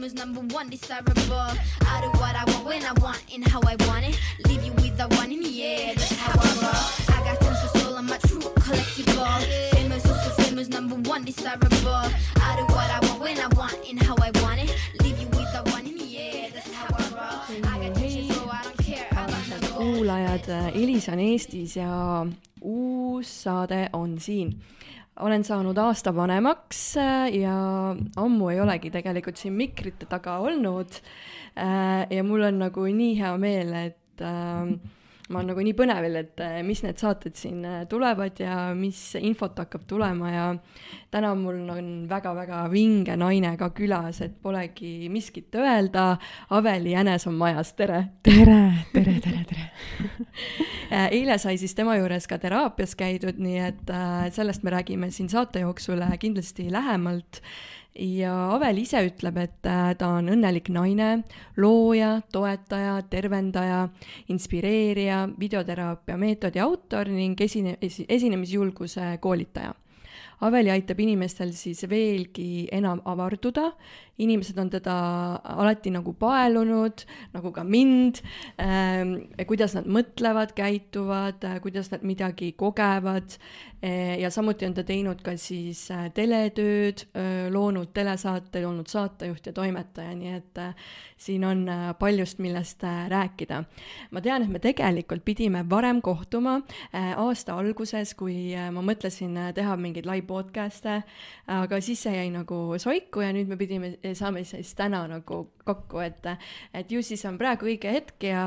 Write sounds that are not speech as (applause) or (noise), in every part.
famous, number one, desirable. I do what I want when I want and how I want it. Leave you with the one in the air, that's how I roll. I got tons of soul, I'm a true collectible. Famous, so, so famous, number one, desirable. I do what I want when I want and how I want it. Leave you with the one in the air, that's how I roll. I got treasures, so I don't care. I want armsad to go. kuulajad, Elisa on Eestis ja uus saade on siin. Olen saanud aasta vanemaks äh, ja ammu ei olegi tegelikult siin mikrite taga olnud. ja mul on nagu nii hea meel, et äh, ma olen nagu nii põnevil, et äh, mis need saated siin äh, tulevad ja mis infot hakkab tulema ja täna mul on väga-väga vinge naine ka külas, et polegi miskit öelda. Aveli Jänes on majas, tere tere, tere, tere, tere. (laughs) Äh, eile sai siis tema juures ka teraapias käidud, nii et sellest me räägime siin saate jooksul kindlasti lähemalt. Ja Avel ise ütleb, et äh, ta on õnnelik naine, looja, toetaja, tervendaja, inspireerija, videoteraapia meetodi autor ning esine-, esi-, esinemisjulguse koolitaja. Aveli aitab inimestel siis veelgi enam avarduda, inimesed on teda alati nagu paelunud, nagu ka mind ähm,, kuidas nad mõtlevad, käituvad, kuidas nad midagi kogevad eh, ja samuti on ta teinud ka siis äh, teletööd, loonud telesaateid, olnud saatejuht ja toimetaja, nii et äh, siin on äh, paljust, millest äh, rääkida. ma tean, et me tegelikult pidime varem kohtuma äh, aasta alguses, kui äh, ma mõtlesin äh, teha mingeid live podcast'e, aga siis see jäi nagu soiku ja nüüd me pidime, saame siis täna nagu kokku, et et ju siis on praegu õige hetk ja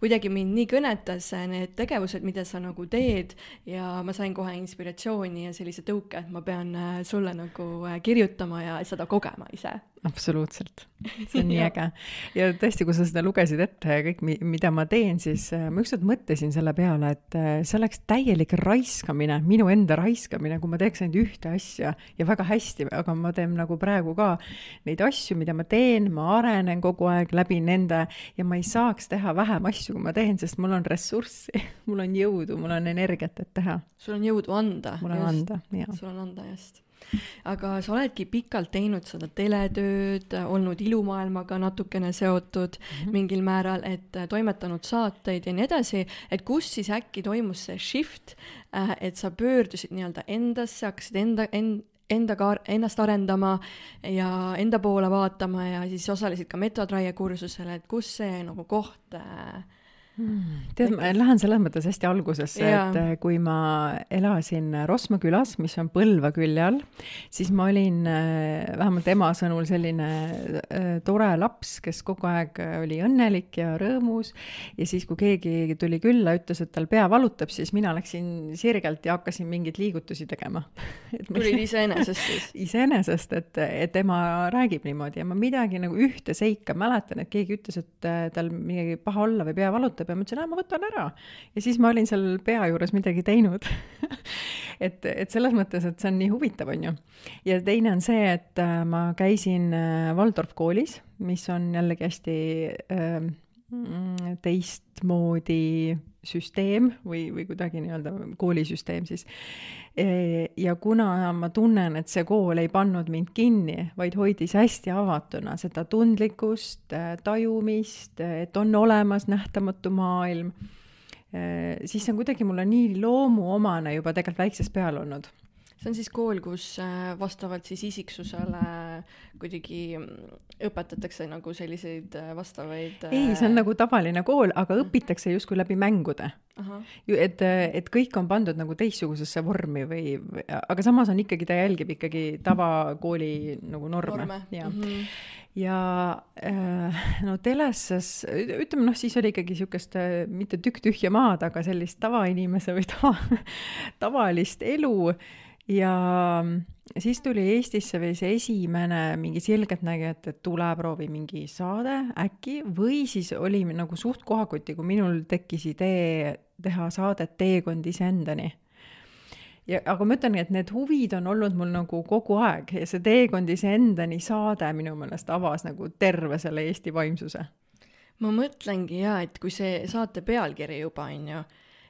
kuidagi mind nii kõnetas need tegevused, mida sa nagu teed ja ma sain kohe inspiratsiooni ja sellise tõuke, et ma pean äh, sulle nagu äh, kirjutama ja seda kogema ise. Absoluutselt, (laughs) see on nii äge. ja tõesti, kui sa seda lugesid ette ja kõik, mida ma teen, siis äh, ma ükskord mõtlesin selle peale, et äh, see oleks täielik raiskamine, minu enda raiskamine, kui ma teeks ainult ühte asja ja väga hästi, aga ma teen nagu praegu ka neid asju, mida ma teen, ma arenen kogu aeg läbi nende ja ma ei saaks teha vähem asju, kui ma teen, sest mul on ressurssi, (laughs) mul on jõudu, mul on energiat, et teha, sul on jõudu anda. mul on anda ja sul on anda, just. Aga sa oledki pikalt teinud seda teletööd, olnud ilumaailmaga natukene seotud mm -hmm. mingil määral, et äh, toimetanud saateid ja nii edasi, et kus siis äkki toimus see shift, et sa pöördusid nii-öelda endasse, hakkasid enda, end-, endaga, ennast arendama ja enda poole vaatama ja siis osalesid ka metodraie kursusel, et kus see nagu koht äh, tead, ma lähen selles mõttes hästi algusesse, et kui ma elasin Rosma külas, mis on Põlva külje all, siis ma olin äh, vähemalt ema sõnul selline äh, tore laps, kes kogu aeg oli õnnelik ja rõõmus ja siis, kui keegi tuli külla, ütles, et tal pea valutab, siis mina läksin sirgelt ja hakkasin mingeid liigutusi tegema. (laughs) tulid iseenesest siis? (laughs) iseenesest, et, et ema räägib niimoodi ja ma midagi nagu ühte seika mäletan, et keegi ütles, et äh, tal midagi paha olla või pea valutab ja ma ütlesin, ma võtan ära. ja siis ma olin seal pea juures midagi teinud. (laughs) et, et selles mõttes, et see on nii huvitav, on ju. ja teine on see, et äh, ma käisin äh, Waldorf koolis, mis on jällegi hästi äh, mm, teistmoodi süsteem või, või kuidagi nii-öelda koolisüsteem siis. ja kuna ma tunnen, et see kool ei pannud mind kinni, vaid hoidis hästi avatuna seda tundlikkust, tajumist, et on olemas nähtamatu maailm, siis see on kuidagi mulle nii loomuomane juba tegelikult väiksest peale olnud see on siis kool, kus äh, vastavalt siis isiksusele kuidagi mm, õpetatakse nagu selliseid äh, vastavaid ei, see on nagu tavaline kool, aga õpitakse justkui läbi mängude. et, et kõik on pandud nagu teistsugusesse vormi või, aga samas on ikkagi, ta jälgib ikkagi tavakooli nagu norme, norme. ja mm, -hmm. ja äh, no teleses, ütleme noh, siis oli ikkagi niisugust äh, mitte tükk tühja maad, aga sellist tavainimese või tava, (laughs) tavalist elu ja siis tuli Eestisse või see esimene mingi selgeltnägija, et, et tule proovi mingi saade äkki või siis oli nagu suht kohakoti, kui minul tekkis idee teha saadet Teekond iseendani ja aga ma ütlengi, et need huvid on olnud mul nagu kogu aeg ja see Teekond iseendani saade minu meelest avas nagu terve selle Eesti vaimsuse. ma mõtlengi jaa, et kui see saate pealkiri juba on ju,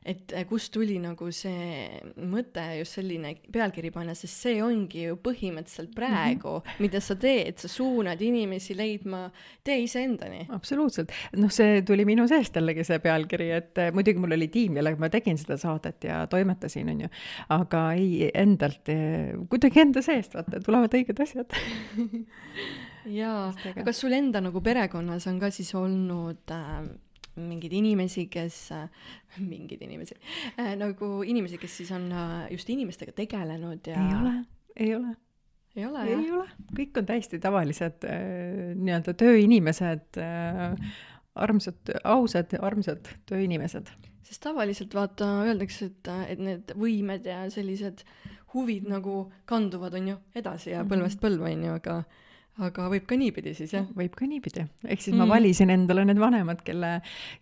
et eh, kust tuli nagu see mõte just selline pealkiri panna, sest see ongi ju põhimõtteliselt praegu mm, -hmm. mida sa teed, sa suunad inimesi leidma tee iseendani. absoluutselt, noh, see tuli minu seest jällegi see pealkiri, et eh, muidugi mul oli tiim, kellega ma tegin seda saadet ja toimetasin, on ju, aga ei endalt, eh, kuidagi enda seest, vaata, tulevad õiged asjad. (laughs) Jaa, aga kas sul enda nagu perekonnas on ka siis olnud äh, mingeid inimesi, kes äh,, (laughs) mingeid inimesi äh,, nagu inimesi, kes siis on äh, just inimestega tegelenud ja ei ole, ei ole. ei ole, jah? ei ole, kõik on täiesti tavalised äh, nii-öelda tööinimesed armsad, ausad, armsad tööinimesed. sest tavaliselt vaata, öeldakse, et, et need võimed ja sellised huvid nagu kanduvad, on ju, edasi ja põlvest põlve, on ju, aga aga võib ka niipidi siis, jah? võib ka niipidi. ehk siis mm. ma valisin endale need vanemad, kelle,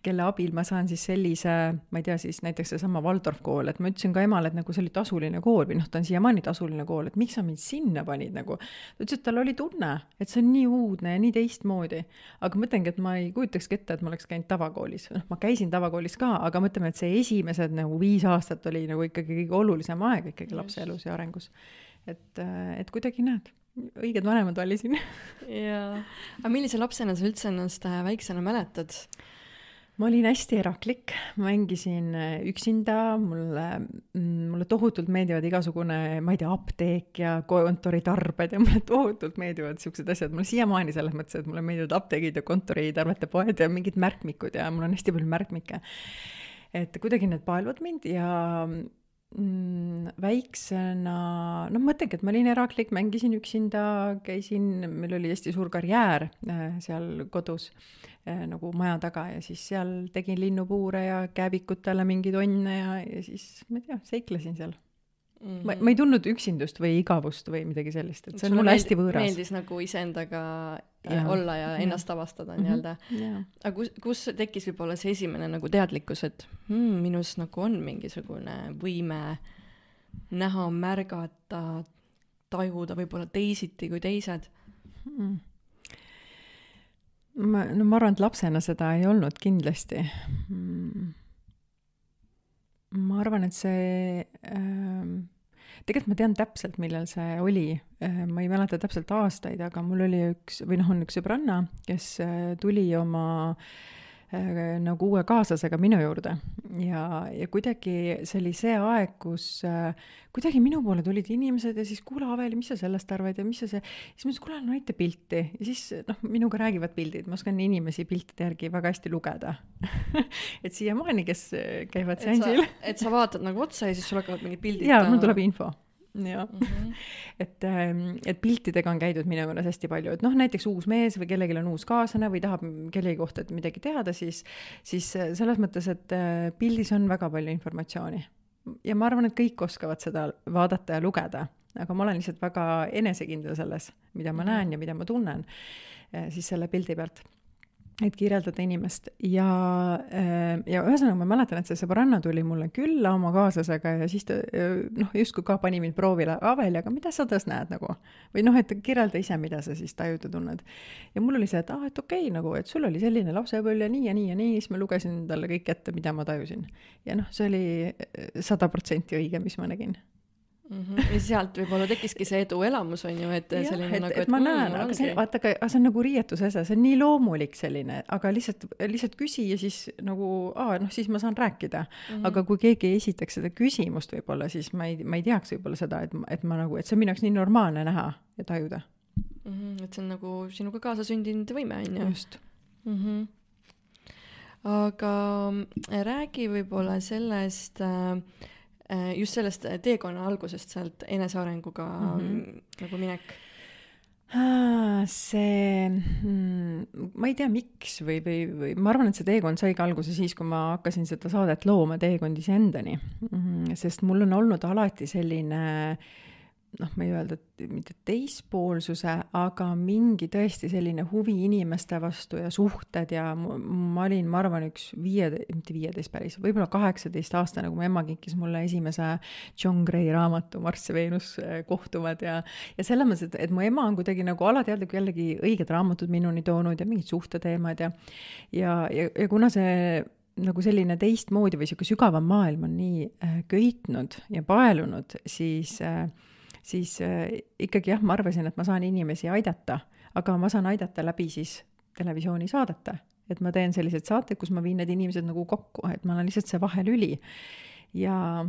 kelle abil ma saan siis sellise, ma ei tea, siis näiteks seesama Waldorf kool, et ma ütlesin ka emale, et nagu see oli tasuline kool või noh, ta on siiamaani tasuline kool, et miks sa mind sinna panid nagu. ta ütles, et tal oli tunne, et see on nii uudne ja nii teistmoodi. aga mõtlengi, et ma ei kujutakski ette, et ma oleks käinud tavakoolis, noh, ma käisin tavakoolis ka, aga mõtleme, et see esimesed nagu viis aastat oli nagu ikkagi kõige olulisem aeg ikkagi lapse elus ja arengus. et, et kuidagi näed õiged vanemad valisin. Jaa, aga millise lapsena sa üldse ennast äh, väiksena mäletad? ma olin hästi eraklik, mängisin äh, üksinda, mulle, mm, mulle tohutult meeldivad igasugune, ma ei tea, apteek ja kontoritarbed ja mulle tohutult meeldivad siuksed asjad, mulle siiamaani selles mõttes, et mulle meeldivad apteegid ja kontoritarvete poed ja mingid märkmikud ja mul on hästi palju märkmikke. et kuidagi need paeluvad mind ja väiksena, noh, ma mõtlengi, et ma olin eraklik, mängisin üksinda, käisin, meil oli hästi suur karjäär äh, seal kodus äh, nagu maja taga ja siis seal tegin linnupuure ja kääbikutele mingeid onne ja, ja siis ma ei tea, seiklesin seal mm. -hmm. ma, ma ei tundnud üksindust või igavust või midagi sellist, et see on mulle hästi võõras. meeldis nagu iseendaga ja. olla ja ennast ja. avastada nii-öelda mm. -hmm. aga kus, kus tekkis võib-olla see esimene nagu teadlikkus, et hmm, minus nagu on mingisugune võime näha, märgata, tajuda võib-olla teisiti kui teised hmm.? ma, no ma arvan, et lapsena seda ei olnud kindlasti hmm.. ma arvan, et see äh, tegelikult ma tean täpselt, millal see oli, äh, ma ei mäleta täpselt aastaid, aga mul oli üks või noh, on üks sõbranna, kes äh, tuli oma äh, nagu uue kaaslasega minu juurde. Ja, ja kuidagi see oli see aeg, kus äh, kuidagi minu poole tulid inimesed ja siis kuule, Aveli, mis sa sellest arvad ja mis sa see, siis ma ütlesin, kuule, näita pilti. Ja siis noh, minuga räägivad pildid, ma oskan inimesi piltide järgi väga hästi lugeda. (laughs) Et siiamaani, kes käivad seansil. (laughs) et sa vaatad nagu otsa ja siis sul hakkavad mingid pildid. jaa, mul tuleb info jah mm -hmm., et, ähm, et piltidega on käidud minu juures hästi palju, et noh, näiteks uus mees või kellelgi on uus kaaslane või tahab kellegi kohta midagi teada, siis, siis äh, selles mõttes, et äh, pildis on väga palju informatsiooni. ja ma arvan, et kõik oskavad seda vaadata ja lugeda, aga ma olen lihtsalt väga enesekindel selles, mida ma mhm. näen ja mida ma tunnen äh, siis selle pildi pealt et kirjeldada inimest ja, äh, ja ühesõnaga ma mäletan, et see sõbranna tuli mulle külla oma kaaslasega ja siis ta noh, justkui ka pani mind proovile, Aveli, aga mida sa tõs näed nagu? või noh, et kirjelda ise, mida sa siis tajud ja tunned. ja mul oli see, et aa ah,, et okei okay, nagu, et sul oli selline lapsepõlv ja nii ja nii ja nii, siis ma lugesin talle kõik ette, mida ma tajusin. ja noh, see oli äh, sada protsenti õige, mis ma nägin mm. -hmm. ja sealt võib-olla tekkiski see eduelamus on ju, et ja, selline et, nagu, et, ma mm, näen, aga see, vaata, aga see on nagu riietuse asi, see on nii loomulik selline, aga lihtsalt, lihtsalt küsi ja siis nagu, aa, noh, siis ma saan rääkida mm. -hmm. aga kui keegi ei esitaks seda küsimust võib-olla, siis ma ei, ma ei teaks võib-olla seda, et, et ma nagu, et see on minu jaoks nii normaalne näha ja tajuda mm. -hmm. et see on nagu sinuga kaasasündinud võime, on ju. just mm. -hmm aga räägi võib-olla sellest Äh, just sellest äh, teekonna algusest, sealt enesearenguga mm -hmm. nagu minek? see hmm,, ma ei tea, miks või, või, või ma arvan, et see teekond sai ka alguse siis, kui ma hakkasin seda saadet looma, Teekond iseendani mm. -hmm. sest mul on olnud alati selline äh, noh, ma ei öelda, et mitte teispoolsuse, aga mingi tõesti selline huvi inimeste vastu ja suhted ja ma olin, ma arvan, üks viie, mitte viieteist päris, võib-olla kaheksateistaastane, kui mu ema kinkis mulle esimese John Gray raamatu Marss ja Veenus äh, kohtuvad ja, ja selles mõttes, et, et mu ema on kuidagi nagu alateadlik jällegi õiged raamatud minuni toonud ja mingid suhteteemad ja, ja, ja, ja kuna see nagu selline teistmoodi või niisugune sügavam maailm on nii äh, köitnud ja paelunud, siis äh,, siis äh, ikkagi jah, ma arvasin, et ma saan inimesi aidata, aga ma saan aidata läbi siis televisioonisaadete. et ma teen selliseid saateid, kus ma viin need inimesed nagu kokku, et ma olen lihtsalt see vahelüli. ja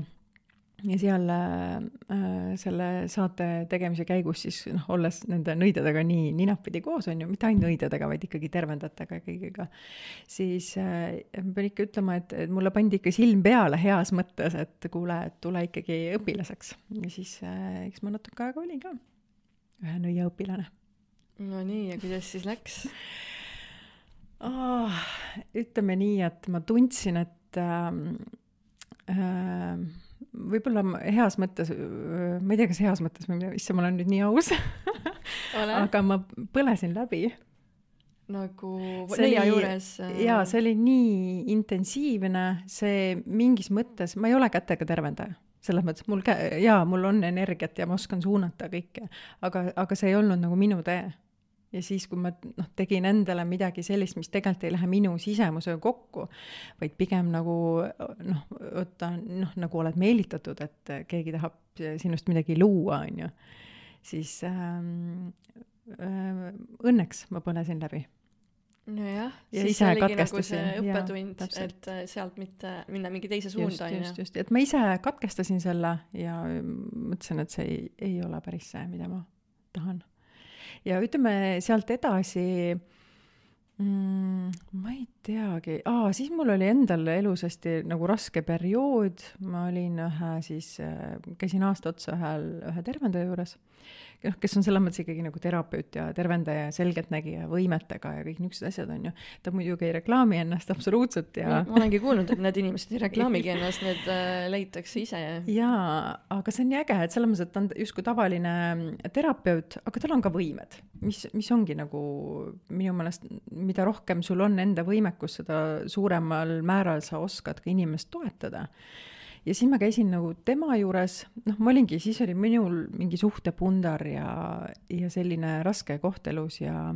ja seal äh, selle saate tegemise käigus siis noh, olles nende nõidadega nii ninapidi koos, on ju, mitte ainult nõidadega, vaid ikkagi tervendajatega ja kõigiga, siis äh, ma pean ikka ütlema, et, et mulle pandi ikka silm peale heas mõttes, et kuule, et tule ikkagi õpilaseks. ja siis äh, eks ma natuke aega olin ka ühe nõiaõpilane. no nii, ja kuidas siis läks oh,? ütleme nii, et ma tundsin, et äh, äh, võib-olla heas mõttes, ma ei tea, kas heas mõttes või mida, issand, ma olen nüüd nii aus aga ma põlesin läbi. nagu nelja juures? Äh, jaa, see oli nii intensiivne, see mingis mõttes, ma ei ole kätega tervendaja selles mõttes mul kä-, jaa, mul on energiat ja ma oskan suunata kõike, aga, aga see ei olnud nagu minu tee ja siis, kui ma noh, tegin endale midagi sellist, mis tegelikult ei lähe minu sisemusega kokku, vaid pigem nagu noh, võtta noh, nagu oled meelitatud, et keegi tahab sinust midagi luua, on ju, siis ähm, äh, õnneks ma põlesin läbi. Nojah, ja siis see oligi nagu see õppetund, et äh, sealt mitte minna mingi teise suunda, on ju. just, just, et ma ise katkestasin selle ja mõtlesin, et see ei, ei ole päris see, mida ma tahan ja ütleme sealt edasi mm,, ma ei teagi, aa, siis mul oli endal elus hästi nagu raske periood, ma olin ühe siis, äh, käisin aasta otsa ühel, ühe tervendaja juures noh, kes on selles mõttes ikkagi nagu terapeut ja tervendaja ja selgeltnägija võimetega ja kõik niisugused asjad, on ju. ta muidugi ei reklaami ennast absoluutselt ja ma olengi kuulnud, et need inimesed ei reklaamigi ennast, need äh, leitakse ise. jaa, aga see on nii äge, et selles mõttes, et ta on justkui tavaline terapeut, aga tal on ka võimed, mis, mis ongi nagu minu meelest, mida rohkem sul on enda võimekus, seda suuremal määral sa oskad ka inimest toetada ja siis ma käisin nagu tema juures, noh, ma olingi, siis oli minul mingi suhtepundar ja, ja selline raske koht elus ja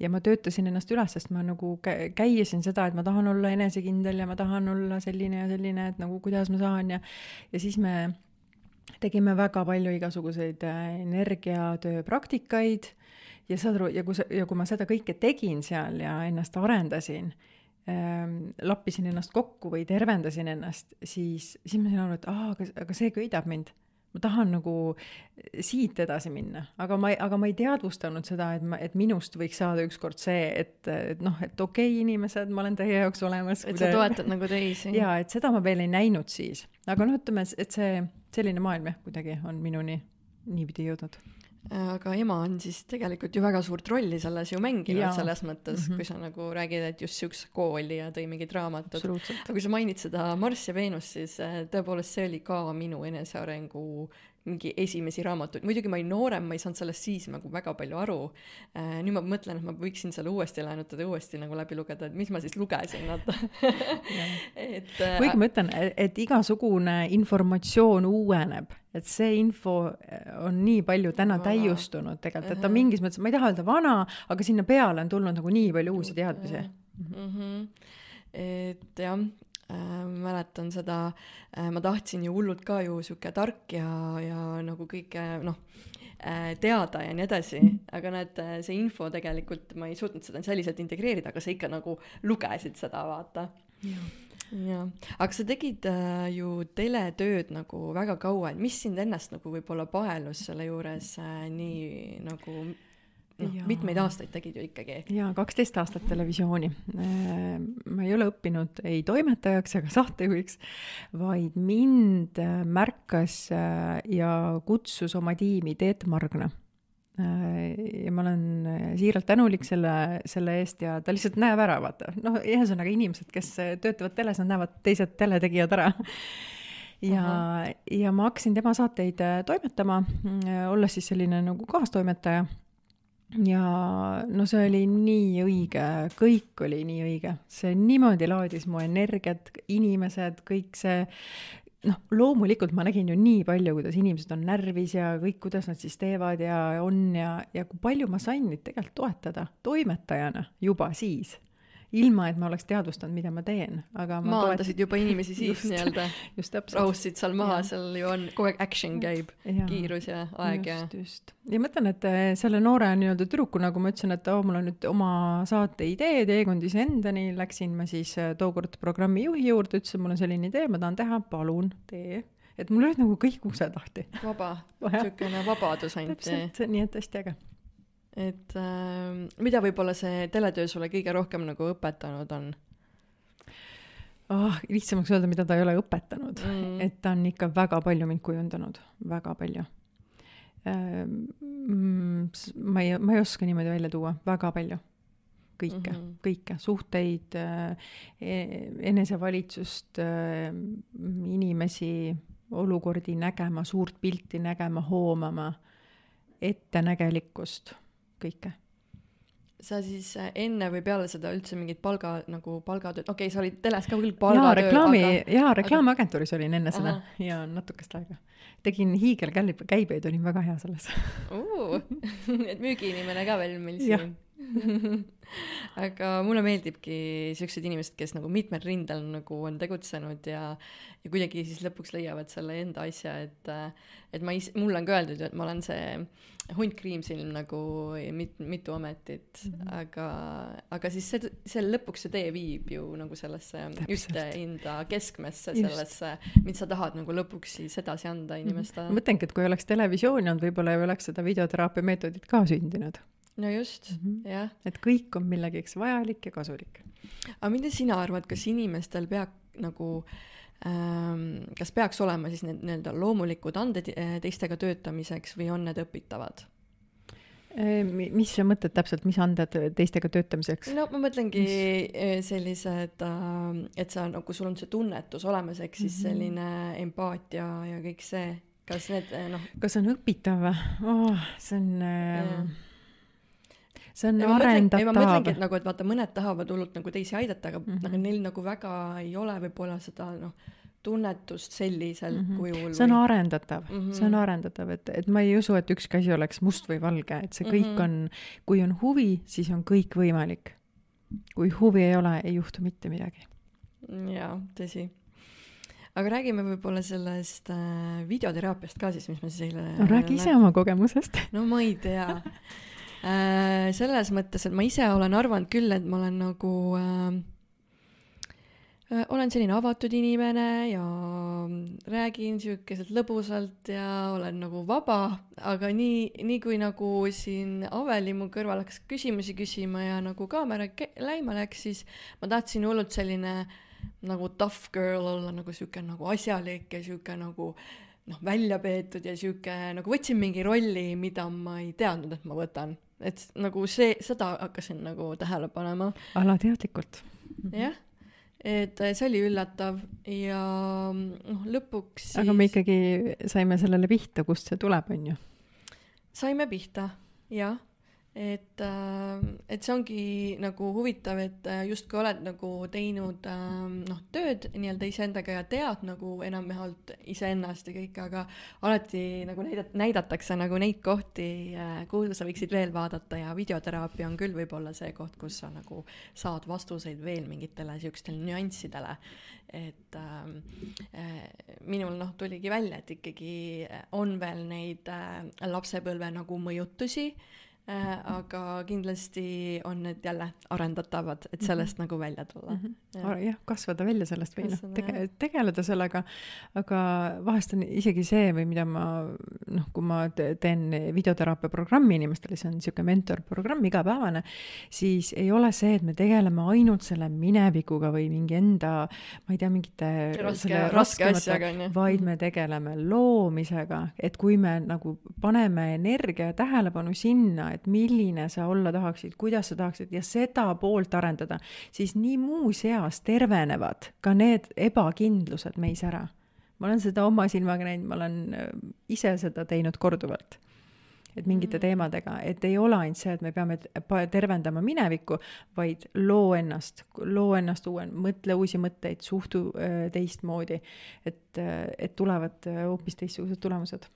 ja ma töötasin ennast üles, sest ma nagu käisin seda, et ma tahan olla enesekindel ja ma tahan olla selline ja selline, et nagu kuidas ma saan ja ja siis me tegime väga palju igasuguseid äh, energiatöö praktikaid ja saad aru, ja kui sa, ja kui ma seda kõike tegin seal ja ennast arendasin, lappisin ennast kokku või tervendasin ennast, siis, siis ma sain aru, et aa, aga, aga see köidab mind. ma tahan nagu siit edasi minna, aga ma aga ma ei teadvustanud seda, et ma, et minust võiks saada ükskord see, et, et noh, et okei okay,, inimesed, ma olen teie jaoks olemas. et sa te... toetad nagu teisi. (laughs) jaa, et seda ma veel ei näinud siis. aga noh, ütleme, et see, selline maailm jah, kuidagi on minuni niipidi jõudnud aga ema on siis tegelikult ju väga suurt rolli selles ju mänginud selles mõttes mm, -hmm. kui sa nagu räägid, et just siukse kooli ja tõi mingid raamatud. aga kui sa mainid seda Marss ja Veenus, siis äh, tõepoolest see oli ka minu enesearengu mingi esimesi raamatuid, muidugi ma olin noorem, ma ei saanud sellest siis nagu väga palju aru. Äh, nüüd ma mõtlen, et ma võiksin selle uuesti laenutada uuesti nagu läbi lugeda, et mis ma siis lugesin, vaata (laughs) et. Äh, kuigi ma ütlen, et igasugune informatsioon uueneb, et see info äh, on nii palju täna vana. täiustunud tegelikult, et ta mingis mõttes, ma ei taha öelda vana, aga sinna peale on tulnud nagu nii palju uusi teadmisi mm. -hmm. et jah mäletan seda äh,, ma tahtsin ju hullult ka ju sihuke tark ja, ja nagu kõike noh äh,, teada ja nii edasi, aga näed, äh, see info tegelikult, ma ei suutnud seda selliselt integreerida, aga sa ikka nagu lugesid seda, vaata. jah, aga sa tegid äh, ju teletööd nagu väga kaua, et mis sind ennast nagu võib-olla paelus selle juures äh, nii nagu noh, mitmeid aastaid tegid ju ikkagi. jaa, kaksteist aastat televisiooni. Äh, ma ei ole õppinud ei toimetajaks ega saatejuhiks, vaid mind äh, märkas äh, ja kutsus oma tiimi Teet Margna. ja ma olen siiralt tänulik selle, selle eest ja ta lihtsalt näeb ära, vaata, noh, ühesõnaga inimesed, kes töötavad teles, nad näevad teised teletegijad ära ja, ja ma hakkasin tema saateid toimetama, olles siis selline nagu kaastoimetaja ja no see oli nii õige, kõik oli nii õige, see niimoodi laadis mu energiat, inimesed, kõik see. Noh, loomulikult ma nägin ju nii palju, kuidas inimesed on närvis ja kõik, kuidas nad siis teevad ja on ja, ja kui palju ma sain neid tegelikult toetada toimetajana juba siis ilma et ma oleks teadvustanud, mida ma teen, aga ma maandasid juba inimesi siis (laughs) Just. nii-öelda, just täpselt. rahustasid seal maha, seal ju on kogu aeg action käib, kiirus ja aeg ja just, just. ja ma mõtlen, et eh, selle noore nii-öelda tüdruku, nagu ma ütlesin, et oo, mul on nüüd oma saate idee, teekond iseendani, läksin ma siis eh, tookord programmi juhi juurde, ütlesin, mul on selline idee, ma tahan teha, palun tee. et mul olid nagu kõik uksed lahti. vaba, niisugune vabadus ainult, täpselt, nii et hästi äge. Et äh, mida võib-olla see teletöö sulle kõige rohkem nagu õpetanud on ah, lihtsamaks öelda, mida ta ei ole õpetanud mm.? et ta on ikka väga palju mind kujundanud, väga palju. ma ei, ma ei oska niimoodi välja tuua, väga palju. kõike mm. -hmm. kõike, suhteid, enesevalitsust, inimesi, olukordi nägema, suurt pilti nägema, hoomama, ettenägelikkust, kõike. sa siis äh, enne või peale seda üldse mingit palga nagu palgatööd, okei okay,, sa olid teles ka küll jaa, palgatööl, reklaami aga, jaa, reklaamiagentuuris olin enne seda Ahah. ja natukest aega. tegin hiigelkäibeid, olin väga hea selles. uh, (laughs) et müügiinimene ka veel meil siin. (laughs) aga mulle meeldibki siuksed inimesed, kes nagu mitmel rindel nagu on tegutsenud ja, ja kuidagi siis lõpuks leiavad selle enda asja, et, et ma is-, mulle on ka öeldud ju, et ma olen see hunt kriimsilm nagu mit, mitu ametit mm, Mhm. -hmm. aga, aga siis see, see lõpuks see tee viib ju nagu sellesse Täpselt. ühte enda keskmesse, sellesse, mida sa tahad nagu lõpuks siis edasi anda inimestele ma mõtlengi, et kui oleks televisiooni olnud, võib-olla ei oleks seda videoteraapia meetodit ka sündinud. No just mm. -hmm. jah et kõik on millegiks vajalik ja kasulik. aga mida sina arvad, kas inimestel peab nagu ähm,, kas peaks olema siis need nii-öelda loomulikud anded eh, teistega töötamiseks või on need õpitavad? mis sa mõtled täpselt, mis anded teistega töötamiseks? no ma mõtlengi eh, sellised, et sa nagu, sul on see tunnetus olemas, ehk siis Mhm. selline empaatia ja kõik see, kas need noh, kas on õpitav või oh,? see on Jah. See on ei ma mõtlengi, arendatav et. nagu, et vaata, mõned tahavad hullult nagu teisi aidata, aga mm Mhm. -hmm. aga neil nagu väga ei ole võib-olla seda noh, tunnetust sellisel mm Mhm. -hmm. kujul see on arendatav mm, Mhm. -hmm. see on arendatav, et, et ma ei usu, et ükski asi oleks must või valge, et see kõik Mhm. mm -hmm. on, kui on huvi, siis on kõik võimalik. kui huvi ei ole, ei juhtu mitte midagi. jaa, tõsi. aga räägime võib-olla sellest äh, videoteraapiast ka siis, mis me siis eile no räägi ise oma kogemusest. no ma ei tea. (laughs) selles mõttes, et ma ise olen arvanud küll, et ma olen nagu äh, äh, olen selline avatud inimene ja räägin sihukeselt lõbusalt ja olen nagu vaba, aga nii, nii kui nagu siin Aveli mu kõrval hakkas küsimusi küsima ja nagu kaamera läima läks, siis ma tahtsin hullult selline nagu tough girl olla nagu sihuke nagu asjalik ja sihuke nagu noh, välja peetud ja sihuke nagu võtsin mingi rolli, mida ma ei teadnud, et ma võtan. et nagu see, seda hakkasin nagu tähele panema, alateadlikult. jah. et äh, see oli üllatav ja noh, lõpuks siis aga me ikkagi saime sellele pihta, kust see tuleb, on ju. saime pihta, jah. et, et see ongi nagu huvitav, et äh, justkui oled nagu teinud ähm, noh, tööd nii-öelda iseendaga ja tead nagu enamjaolt iseennast ja kõike, aga alati nagu näidat-, näidatakse nagu neid kohti, kuhu sa võiksid veel vaadata ja videoteraapia on küll võib-olla see koht, kus sa nagu saad vastuseid veel mingitele siukestele nüanssidele. et ähm, äh, minul noh, tuligi välja, et ikkagi on veel neid äh, lapsepõlve nagu mõjutusi äh,, aga kindlasti on need jälle arendatavad, et sellest mm -hmm. nagu välja tulla mm. -hmm. jah, kasvada välja sellest või noh tege-, tegeleda sellega, aga vahest on isegi see või mida ma noh, kui ma te- teen videoteraapia programmi inimestele, see on niisugune mentorprogramm igapäevane, siis ei ole see, et me tegeleme ainult selle minevikuga või mingi enda, ma ei tea, mingite raske raske asjaga onju. vaid me tegeleme loomisega, et kui me nagu paneme energia ja tähelepanu sinna, et milline sa olla tahaksid, kuidas sa tahaksid ja seda poolt arendada, siis nii muuseas tervenevad ka need ebakindlused meis ära. ma olen seda oma silmaga näinud, ma olen äh, ise seda teinud korduvalt. et mingite Mm. teemadega, et ei ole ainult see, et me peame tervendama minevikku, vaid loo ennast, loo ennast uue, mõtle uusi mõtteid, suhtu äh, teistmoodi, et, et tulevad äh, hoopis teistsugused tulemused.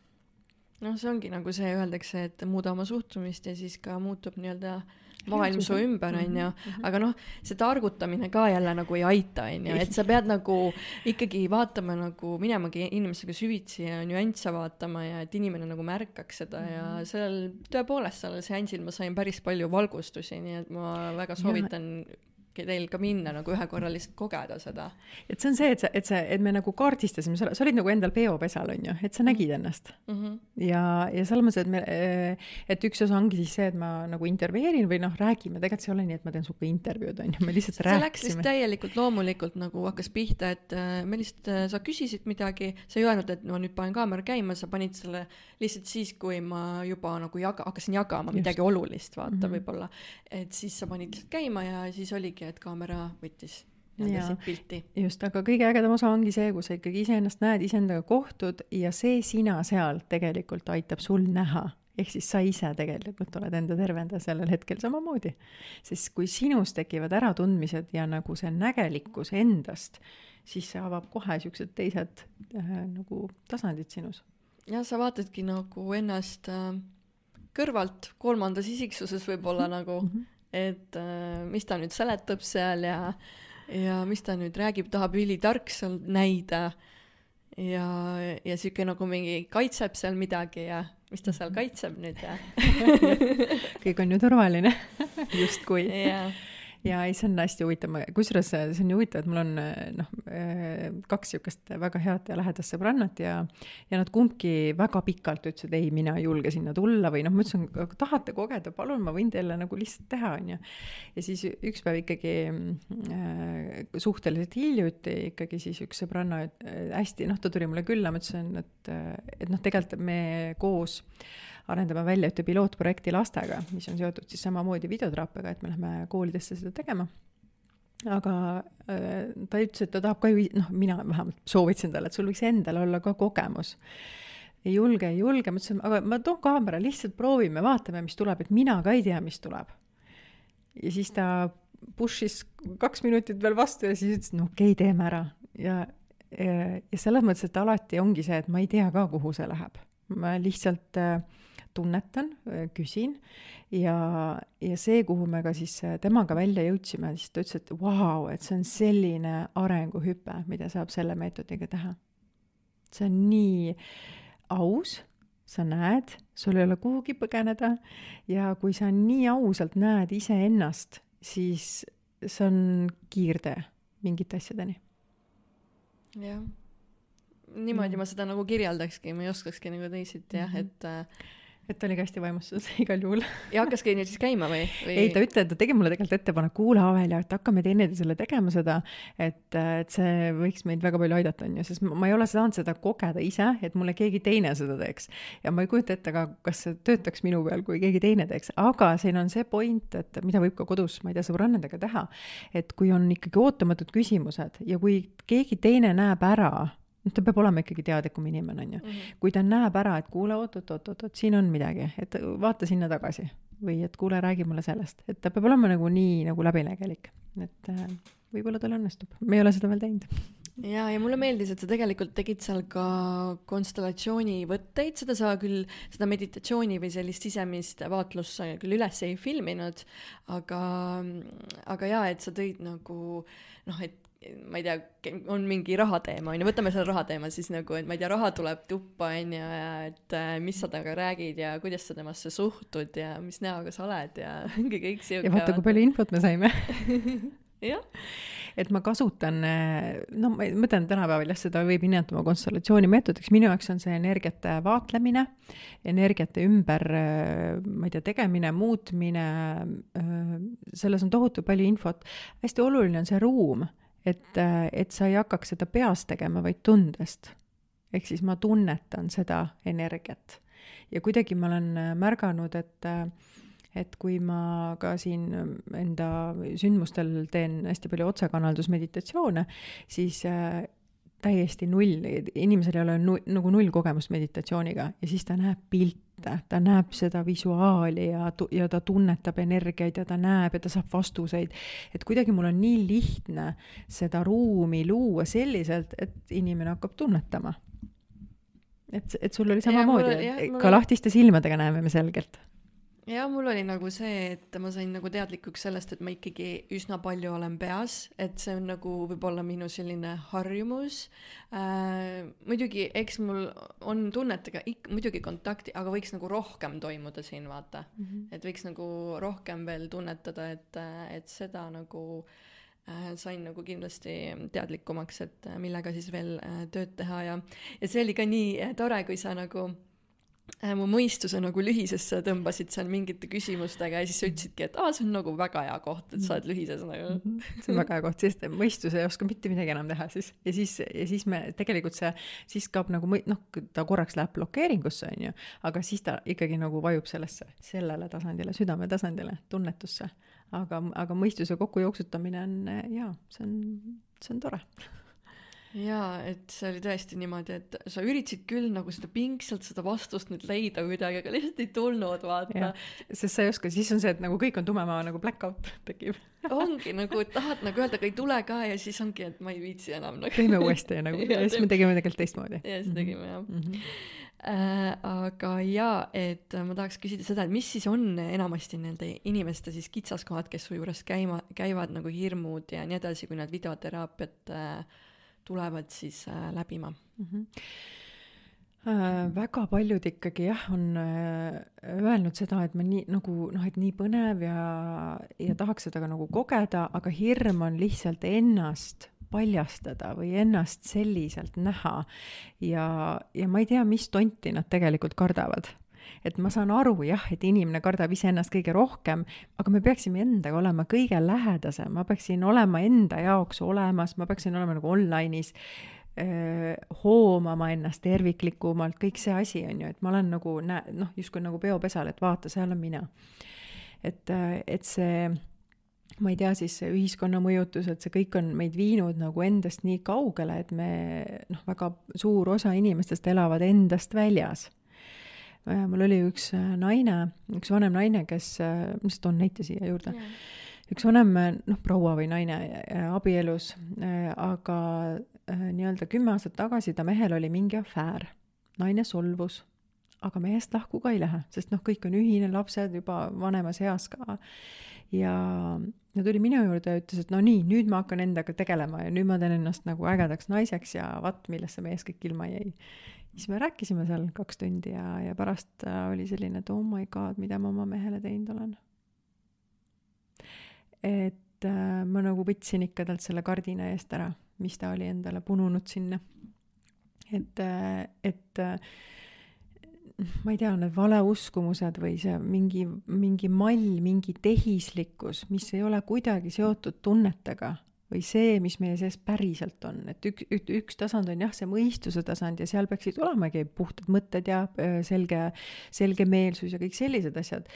Noh, see ongi nagu see, öeldakse, et muuda oma suhtumist ja siis ka muutub nii-öelda maailm su ümber, on ju, Mhm. aga noh, see targutamine ka jälle nagu ei aita, on ju, et sa pead nagu ikkagi vaatama nagu, minemagi inimesega süvitsi ja nüansse vaatama ja et inimene nagu märkaks seda ja Mhm. sellel, tõepoolest, sellel seansil ma sain päris palju valgustusi, nii et ma väga soovitan teil ka minna nagu ühe korra lihtsalt kogeda seda. et see on see, et sa, et sa, et me nagu kaardistasime, sa sa olid nagu endal peopesal, on ju, et sa nägid ennast mm. -hmm. ja, ja selles mõttes, et me, et üks osa ongi siis see, et ma nagu intervjueerin või noh, räägime, tegelikult see ei ole nii, et ma teen sinuga intervjuud, on ju, me lihtsalt see läks lihtsalt rääkisime. täielikult loomulikult nagu hakkas pihta, et äh, me lihtsalt, sa küsisid midagi, sa ei öelnud, et ma nüüd panen kaamera käima, sa panid selle lihtsalt siis, kui ma juba nagu jaga, hakkasin jagama Just. midagi olulist, vaata mm. -hmm. võib-olla. et siis sa panid lihtsalt käima ja siis oligi, et kaamera võttis siit pilti. just, aga kõige ägedam osa ongi see, kus sa ikkagi iseennast näed, iseendaga kohtud ja see sina seal tegelikult aitab sul näha. ehk siis sa ise tegelikult oled enda tervendaja sellel hetkel samamoodi. sest kui sinus tekivad äratundmised ja nagu see nägelikkus endast, siis see avab kohe siuksed teised äh, nagu tasandid sinus. jah, sa vaatadki nagu ennast äh, kõrvalt, kolmandas isiksuses võib-olla nagu Mhm. Et äh, mis ta nüüd seletab seal ja, ja mis ta nüüd räägib, tahab ülitark seal näida. ja, ja sihuke nagu mingi kaitseb seal midagi ja mis ta seal kaitseb nüüd ja, (laughs) (laughs) kõik on ju turvaline. (laughs) Justkui. Ja ja ei, see on hästi huvitav, kusjuures see on ju huvitav, et mul on noh, kaks niisugust väga head ja lähedast sõbrannat ja ja nad kumbki väga pikalt ütlesid, ei, mina ei julge sinna tulla. või noh, ma ütlesin, tahate kogeda, palun, ma võin teile nagu lihtsalt teha, onju. ja siis üks päev ikkagi äh, suhteliselt hiljuti ikkagi siis üks sõbranna äh, hästi, noh, ta tuli mulle külla, ma ütlesin, et, et noh, tegelikult me koos arendame välja ühte pilootprojekti lastega, mis on seotud siis samamoodi videoteraapiaga, et me läheme koolidesse seda tegema. aga äh, ta ütles, et ta tahab ka ju, noh, mina vähemalt soovitasin talle, et sul võiks endal olla ka kogemus. ei julge, ei julge, ma ütlesin, aga ma toon kaamera, lihtsalt proovime, vaatame, mis tuleb, et mina ka ei tea, mis tuleb. ja siis ta push'is kaks minutit veel vastu ja siis ütles, no okei okay,, teeme ära ja ja, ja selles mõttes, et alati ongi see, et ma ei tea ka, kuhu see läheb. ma lihtsalt äh, tunnetan, küsin ja, ja see, kuhu me ka siis temaga välja jõudsime, siis ta ütles, et vau wow,, et see on selline arenguhüpe, mida saab selle meetodiga teha. see on nii aus, sa näed, sul ei ole kuhugi põgeneda ja kui sa nii ausalt näed iseennast, siis see on kiirtee mingite asjadeni. jah, niimoodi ma seda nagu kirjeldakski, ma ei oskakski nagu teisiti jah, et äh, et ta oli ka hästi vaimustuses (laughs) igal juhul. ja hakkaski nüüd siis käima või, või...? ei, ta ütles, ta tegi mulle tegelikult ettepaneku, kuule Avelja, et hakkame teineteisele tegema seda, et, et see võiks meid väga palju aidata, on ju, sest ma ei ole saanud seda kogeda ise, et mulle keegi teine seda teeks. ja ma ei kujuta ette ka, kas see töötaks minu peal, kui keegi teine teeks, aga siin on see point, et mida võib ka kodus, ma ei tea, sõbrannadega teha, et kui on ikkagi ootamatud küsimused ja kui keegi teine näeb ära, noh, ta peab olema ikkagi teadlikum inimene, on ju. kui ta näeb ära, et kuule, oot-oot-oot-oot, siin on midagi, et vaata sinna tagasi. Või et kuule, räägi mulle sellest, et ta peab olema nagu nii nagu läbinägelik, et äh, võib-olla tal õnnestub, me ei ole seda veel teinud. ja, ja mulle meeldis, et sa tegelikult tegid seal ka konstellatsioonivõtteid, seda sa küll, seda meditatsiooni või sellist sisemist vaatlust sa küll üles ei filminud, aga, aga jaa, et sa tõid nagu noh, et ma ei tea, on mingi rahateema, on ju, võtame selle rahateema siis nagu, et ma ei tea, raha tuleb tuppa, on ju, ja et äh, mis sa temaga räägid ja kuidas sa temasse suhtud ja mis näoga sa oled ja (laughs) ongi kõik siuke. ja vaata, kui palju infot me saime (laughs) jah. et ma kasutan, no ma mõtlen tänapäeval jah, seda võib nimetama konstellatsiooni meetodiks, minu jaoks on see energiate vaatlemine, energiate ümber, ma ei tea, tegemine, muutmine, selles on tohutu palju infot. hästi oluline on see ruum et, et sa ei hakkaks seda peast tegema, vaid tundest. ehk siis ma tunnetan seda energiat. ja kuidagi ma olen märganud, et, et kui ma ka siin enda sündmustel teen hästi palju otsekanaldusmeditatsioone, siis täiesti null, inimesel ei ole nu, nagu null kogemust meditatsiooniga ja siis ta näeb pilte, ta näeb seda visuaali ja, ja ta tunnetab energiaid ja ta näeb ja ta saab vastuseid. et kuidagi mul on nii lihtne seda ruumi luua selliselt, et inimene hakkab tunnetama. et, et sul oli samamoodi ka oli- lahtiste silmadega näeme me selgelt. Ja mul oli nagu see, et ma sain nagu teadlikuks sellest, et ma ikkagi üsna palju olen peas, et see on nagu võib-olla minu selline harjumus äh,. muidugi, eks mul on tunnetega ikka muidugi kontakti, aga võiks nagu rohkem toimuda siin, vaata mm. -hmm. et võiks nagu rohkem veel tunnetada, et, et seda nagu äh, sain nagu kindlasti teadlikumaks, et äh, millega siis veel äh, tööd teha ja, ja see oli ka nii äh, tore, kui sa nagu mu mõistuse nagu lühisesse tõmbasid seal mingite küsimustega ja siis sa ütlesidki, et aa, see on nagu väga hea koht, et sa oled lühises nagu. see on väga hea koht, sest mõistus ei oska mitte midagi enam teha siis. ja siis, ja siis me tegelikult see, siis kaob nagu mõi-, noh, ta korraks läheb blokeeringusse, on ju, aga siis ta ikkagi nagu vajub sellesse, sellele tasandile, südame tasandile, tunnetusse. aga, aga mõistuse kokkujooksutamine on jaa, see on, see on tore. jaa, et see oli tõesti niimoodi, et sa üritasid küll nagu seda pingsalt seda vastust nüüd leida kuidagi, aga lihtsalt ei tulnud, vaata sest sa ei oska, siis on see, et nagu kõik on tumema nagu black out (laughs) tekib. ongi nagu, et tahad nagu öelda, aga ei tule ka ja siis ongi, et ma ei viitsi enam nagu. teeme uuesti nagu (laughs) ja siis me tegime tegelikult teistmoodi. ja siis tegime jah mm. -hmm. äh,. aga jaa, et ma tahaks küsida seda, et mis siis on enamasti nende inimeste siis kitsaskohad, kes su juures käima, käivad nagu hirmud ja nii edasi, kui nad videoteraapiat äh, tulevad siis äh, läbima mm. -hmm. Väga paljud ikkagi jah, on äh, öelnud seda, et ma nii nagu noh, et nii põnev ja, ja tahaks seda ka nagu kogeda, aga hirm on lihtsalt ennast paljastada või ennast selliselt näha ja, ja ma ei tea, mis tonti nad tegelikult kardavad et ma saan aru jah, et inimene kardab iseennast kõige rohkem, aga me peaksime endaga olema kõige lähedasem, ma peaksin olema enda jaoks olemas, ma peaksin olema nagu online'is hoomama ennast terviklikumalt, kõik see asi on ju, et ma olen nagu näe-, noh, justkui nagu peopesal, et vaata, seal on mina. et, et see ma ei tea, siis see ühiskonna mõjutus, et see kõik on meid viinud nagu endast nii kaugele, et me noh, väga suur osa inimestest elavad endast väljas. Mul oli üks äh, naine, üks vanem naine, kes, ma lihtsalt toon näite siia juurde, üks vanem noh, proua või naine äh, abielus, aga äh, nii-öelda kümme aastat tagasi ta mehel oli mingi afäär. naine solvus, aga mehest lahku ka ei lähe, sest noh, kõik on ühine, lapsed juba vanemas eas ka. ja ta tuli minu juurde ja ütles, et no nii, nüüd ma hakkan endaga tegelema ja nüüd ma teen ennast nagu ägedaks naiseks ja vaat, millest see mees kõik ilma jäi. Siis me rääkisime seal kaks tundi ja, ja pärast äh, oli selline, et oh my god, mida ma oma mehele teinud olen et äh, ma nagu võtsin ikka talt selle kardina eest ära, mis ta oli endale pununud sinna. et, et äh, ma ei tea, need valeuskumused või see mingi, mingi mall, mingi tehislikkus, mis ei ole kuidagi seotud tunnetega või see, mis meie sees päriselt on, et üks, üks tasand on jah, see mõistuse tasand ja seal peaksid olemagi puhtad mõtted ja selge, selgemeelsus ja kõik sellised asjad.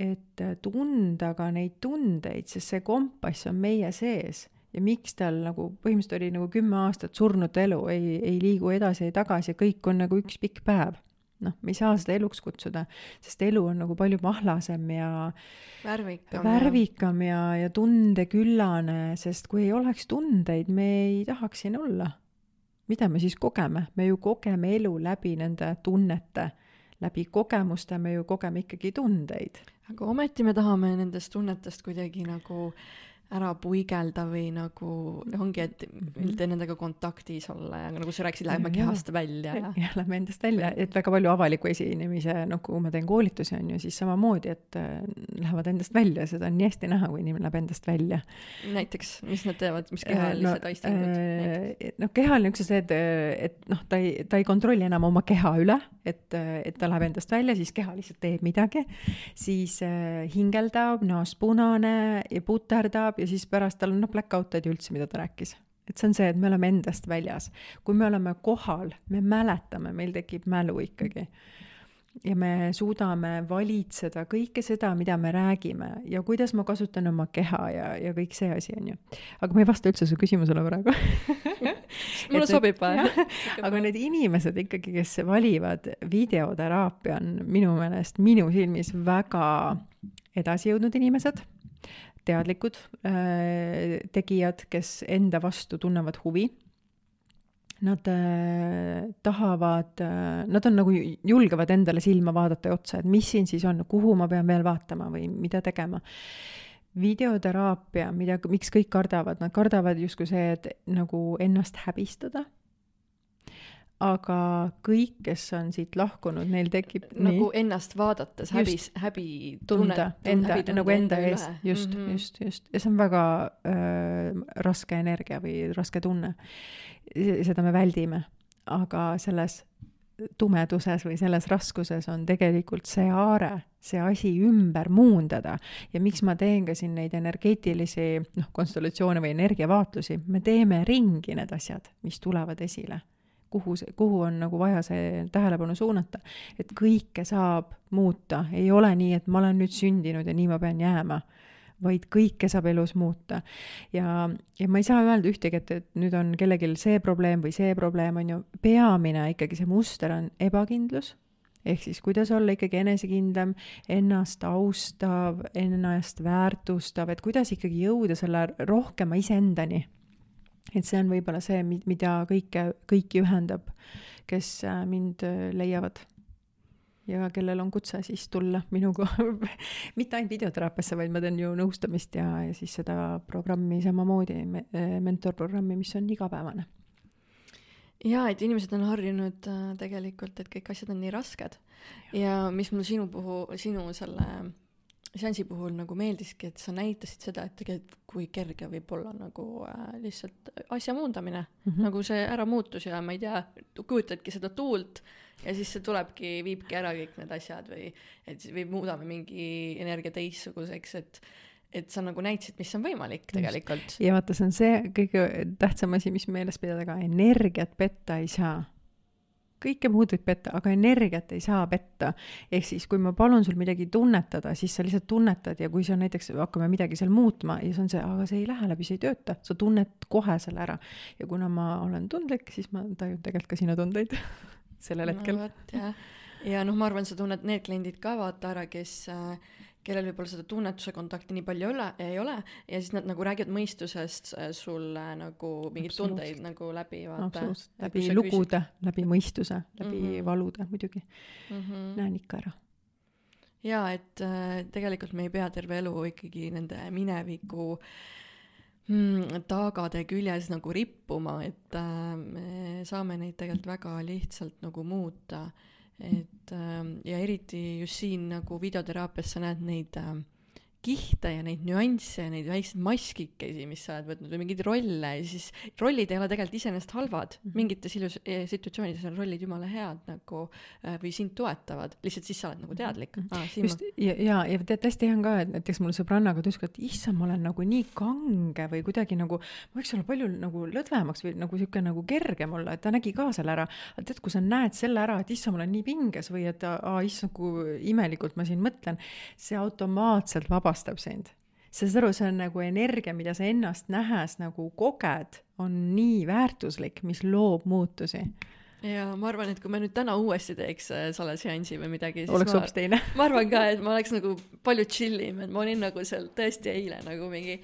Et äh, tunda ka neid tundeid, sest see kompass on meie sees. Ja miks tal nagu põhimõtteliselt oli nagu kümme aastat surnud elu, ei, ei liigu edasi, ei tagasi, kõik on nagu üks pikk päev. noh, me ei saa seda eluks kutsuda, sest elu on nagu palju mahlasem ja värvikam. värvikam ja, ja tundeküllane, sest kui ei oleks tundeid, me ei tahaks siin olla. mida me siis kogeme, me ju kogeme elu läbi nende tunnete, läbi kogemuste me ju kogeme ikkagi tundeid aga ometi me tahame nendest tunnetest kuidagi nagu ära puigelda või nagu ongi, et üldse nendega kontaktis olla ja nagu sa rääkisid, läheme Ja, kehast välja. Ja jah, lähme endast välja, et väga palju avaliku esinemise, noh, kui ma teen koolitusi, on ju, siis samamoodi, et äh, lähevad endast välja, seda on nii hästi näha, kui inimene läheb endast välja. näiteks, mis nad teevad, mis kehalised no, aistingud äh,? noh, kehaline üks on see, et, et noh, ta ei, ta ei kontrolli enam oma keha üle, et, et ta läheb endast välja, siis keha lihtsalt teeb midagi, siis äh, hingeldab, näost punane ja puterdab ja siis pärast tal on noh, black out ei tea üldse, mida ta rääkis et see on see, et me oleme endast väljas. kui me oleme kohal, me mäletame, meil tekib mälu ikkagi. ja me suudame valitseda kõike seda, mida me räägime ja kuidas ma kasutan oma keha ja, ja kõik see asi, on ju. aga ma ei vasta üldse su küsimusele praegu. (laughs) mulle sobib või? aga need inimesed ikkagi, kes valivad videoteraapia, on minu meelest minu silmis väga edasi jõudnud inimesed teadlikud äh, tegijad, kes enda vastu tunnevad huvi. nad äh, tahavad äh,, nad on nagu, julgevad endale silma vaadata ja otsa, et mis siin siis on, kuhu ma pean veel vaatama või mida tegema. videoteraapia, mida, miks kõik kardavad, nad kardavad justkui see, et nagu ennast häbistada aga kõik, kes on siit lahkunud, neil tekib nagu nii, ennast vaadates häbis, häbi tunda, enda, nagu enda ees, just mm, -hmm. just, just. ja see on väga äh, raske energia või raske tunne. seda me väldime, aga selles tumeduses või selles raskuses on tegelikult see aare, see asi ümber muundada. ja miks ma teen ka siin neid energeetilisi, noh, konstellatsioone või energiavaatlusi, me teeme ringi need asjad, mis tulevad esile kuhu see, kuhu on nagu vaja see tähelepanu suunata. et kõike saab muuta, ei ole nii, et ma olen nüüd sündinud ja nii ma pean jääma, vaid kõike saab elus muuta. ja, ja ma ei saa öelda ühtegi, et, et nüüd on kellelgi see probleem või see probleem, on ju, peamine ikkagi see muster on ebakindlus. Ehk siis kuidas olla ikkagi enesekindlam, ennast austav, ennast väärtustav, et kuidas ikkagi jõuda selle rohkema iseendani et see on võib-olla see, mida kõike, kõiki ühendab, kes äh, mind äh, leiavad. ja kellel on kutse siis tulla minuga (laughs) mitte ainult videoteraapiasse, vaid ma teen ju nõustamist ja, ja siis seda programmi samamoodi me,, äh, mentorprogrammi, mis on igapäevane. jaa, et inimesed on harjunud äh, tegelikult, et kõik asjad on nii rasked ja, ja mis mul sinu puhul, sinu selle seansi puhul nagu meeldiski, et sa näitasid seda, et tegelikult kui kerge võib olla nagu äh, lihtsalt asja muundamine mm, -hmm. nagu see ära muutus ja ma ei tea, kujutadki seda tuult ja siis see tulebki, viibki ära kõik need asjad või et või muudame mingi energia teistsuguseks, et et sa nagu näitasid, mis on võimalik tegelikult. ja vaata, see on see kõige tähtsam asi, mis meeles pidada ka, energiat petta ei saa kõike muud võib petta, aga energiat ei saa petta. ehk siis, kui ma palun sul midagi tunnetada, siis sa lihtsalt tunnetad ja kui sa näiteks hakkame midagi seal muutma ja see on see, aga see ei lähe läbi, see ei tööta, sa tunned kohe selle ära. ja kuna ma olen tundlik, siis ma tajun tegelikult ka sinu tundeid (laughs) sellel hetkel no,. jah, ja noh, ma arvan, sa tunned need kliendid ka vaata ära, kes äh, kellel võib-olla seda tunnetuse kontakti nii palju ei ole, ei ole ja siis nad nagu räägivad mõistusest äh, sulle nagu mingeid tundeid nagu läbi vaata. läbi lugude, läbi mõistuse, läbi mm -hmm. valude muidugi mm. -hmm. näen ikka ära. jaa, et äh, tegelikult me ei pea terve elu ikkagi nende mineviku mm, taagade küljes nagu rippuma, et äh, me saame neid tegelikult väga lihtsalt nagu muuta et ähm, ja eriti just siin nagu videoteraapias sa näed neid äh, kihte ja neid nüansse ja neid väikseid maskikesi, mis sa oled võtnud või mingeid rolle ja siis rollid ei ole tegelikult iseenesest halvad mm, -hmm. mingites ilus- eh,, situatsioonides on rollid jumala head nagu äh, või sind toetavad, lihtsalt siis sa oled nagu teadlik mm. -hmm. Ah, just ja, ja, ja tead hästi hea on ka, et näiteks mul sõbrannaga ta ütles ka, et issand, ma olen nagu nii kange või kuidagi nagu, ma võiks olla palju nagu lõdvemaks või nagu sihuke nagu kergem olla, et ta nägi ka selle ära. aga tead, kui sa näed selle ära, et issand, ma olen nii pinges või et aa, issand, kui imelikult ma siin mõtlen, see automaatselt vabastab vabastab sind. sa saad aru, see on nagu energia, mida sa ennast nähes nagu koged, on nii väärtuslik, mis loob muutusi ja ma arvan, et kui me nüüd täna uuesti teeks äh, salaseansi või midagi, siis oleks hoopis teine. ma arvan ka, et ma oleks nagu palju chill im, et ma olin nagu seal tõesti eile nagu mingi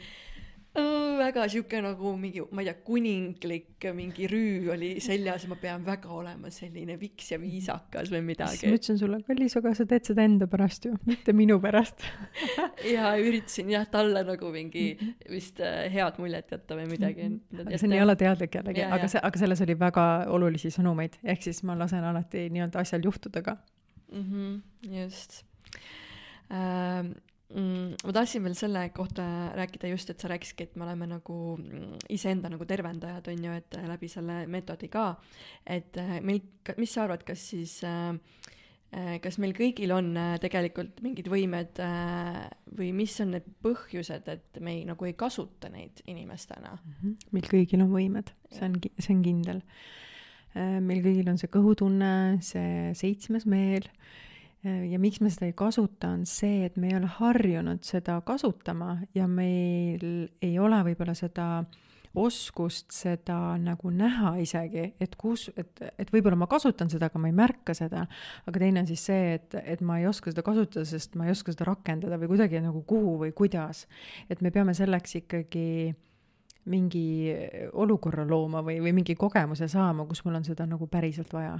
väga sihuke nagu mingi, ma ei tea, kuninglik mingi rüü oli seljas ja ma pean väga olema selline viks ja viisakas või midagi. ma ütlesin sulle, kallis, aga sa teed seda enda pärast ju, mitte minu pärast (laughs) ja üritasin jah, talle nagu mingi vist äh, head muljet jätta või midagi. aga see on nii alateadlik jällegi, aga see, aga selles oli väga olulisi sõnumeid, ehk siis ma lasen alati nii-öelda asjal juhtuda ka mm. -hmm, just ähm, mm,. ma tahtsin veel selle kohta rääkida just, et sa rääkisidki, et me oleme nagu mm, iseenda nagu tervendajad, on ju, et läbi selle meetodi ka. et äh, meil, mis sa arvad, kas siis äh, äh, kas meil kõigil on tegelikult mingid võimed või mis on need põhjused, et me ei, nagu ei kasuta neid inimestena mm? -hmm. meil kõigil on võimed, see on, see on kindel. meil kõigil on see kõhutunne, see seitsmes meel ja miks me seda ei kasuta, on see, et me ei ole harjunud seda kasutama ja meil ei ole võib-olla seda oskust seda nagu näha isegi, et kus, et, et võib-olla ma kasutan seda, aga ma ei märka seda. aga teine on siis see, et, et ma ei oska seda kasutada, sest ma ei oska seda rakendada või kuidagi nagu kuhu või kuidas. et me peame selleks ikkagi mingi olukorra looma või, või mingi kogemuse saama, kus mul on seda nagu päriselt vaja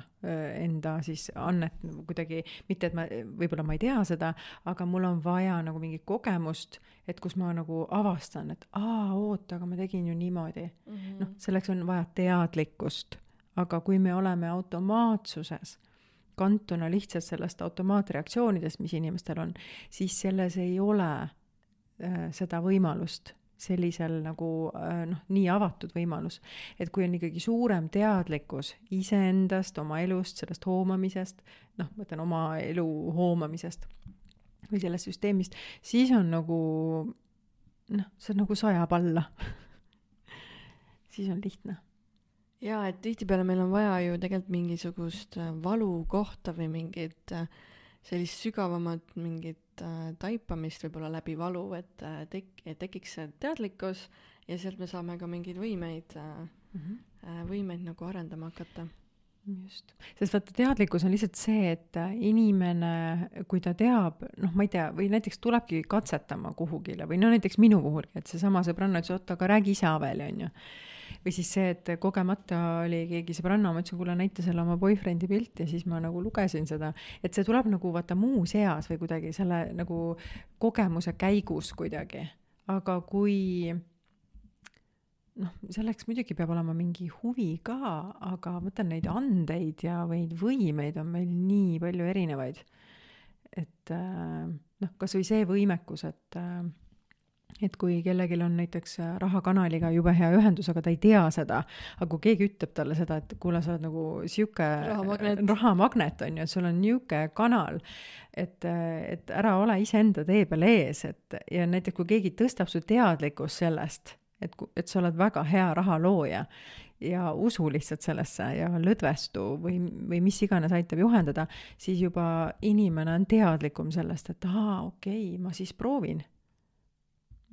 enda siis annet nagu kuidagi, mitte et ma, võib-olla ma ei tea seda, aga mul on vaja nagu mingit kogemust, et kus ma nagu avastan, et aa, oota, aga ma tegin ju niimoodi. Mm -hmm.. noh, selleks on vaja teadlikkust, aga kui me oleme automaatsuses kantuna lihtsalt sellest automaatreaktsioonidest, mis inimestel on, siis selles ei ole äh, seda võimalust sellisel nagu äh, noh, nii avatud võimalus. et kui on ikkagi suurem teadlikkus iseendast, oma elust, sellest hoomamisest, noh, ma ütlen oma elu hoomamisest või sellest süsteemist, siis on nagu noh, see nagu sajab alla (laughs) siis on lihtne jaa, et tihtipeale meil on vaja ju tegelikult mingisugust äh, valukohta või mingit äh, sellist sügavamat mingit taipamist võib-olla läbi valu, et tek-, et tekiks see teadlikkus ja sealt me saame ka mingeid võimeid mm, -hmm. võimeid nagu arendama hakata. Just, sest vaata, teadlikkus on lihtsalt see, et inimene, kui ta teab, noh, ma ei tea, või näiteks tulebki katsetama kuhugile või no näiteks minu puhulgi, et seesama sõbranna ütles, oota, aga räägi ise Aveli, onju või siis see, et kogemata oli keegi sõbranna, ma ütlesin, kuule, näita selle oma boyfriend'i pilti ja siis ma nagu lugesin seda, et see tuleb nagu vaata muus eas või kuidagi selle nagu kogemuse käigus kuidagi, aga kui noh, selleks muidugi peab olema mingi huvi ka, aga ma mõtlen neid andeid ja neid võimeid on meil nii palju erinevaid. et äh, noh, kasvõi see võimekus, et äh, et kui kellelgi on näiteks äh, rahakanaliga jube hea ühendus, aga ta ei tea seda, aga kui keegi ütleb talle seda, et kuule, sa oled nagu sihuke rahamagnet, rahamagnet on ju, et sul on nihuke kanal, et, äh, et ära ole iseenda tee peal ees, et ja näiteks kui keegi tõstab su teadlikkust sellest, et, et sa oled väga hea rahalooja ja usu lihtsalt sellesse ja lõdvestu või, või mis iganes aitab juhendada, siis juba inimene on teadlikum sellest, et aa, okei okay,, ma siis proovin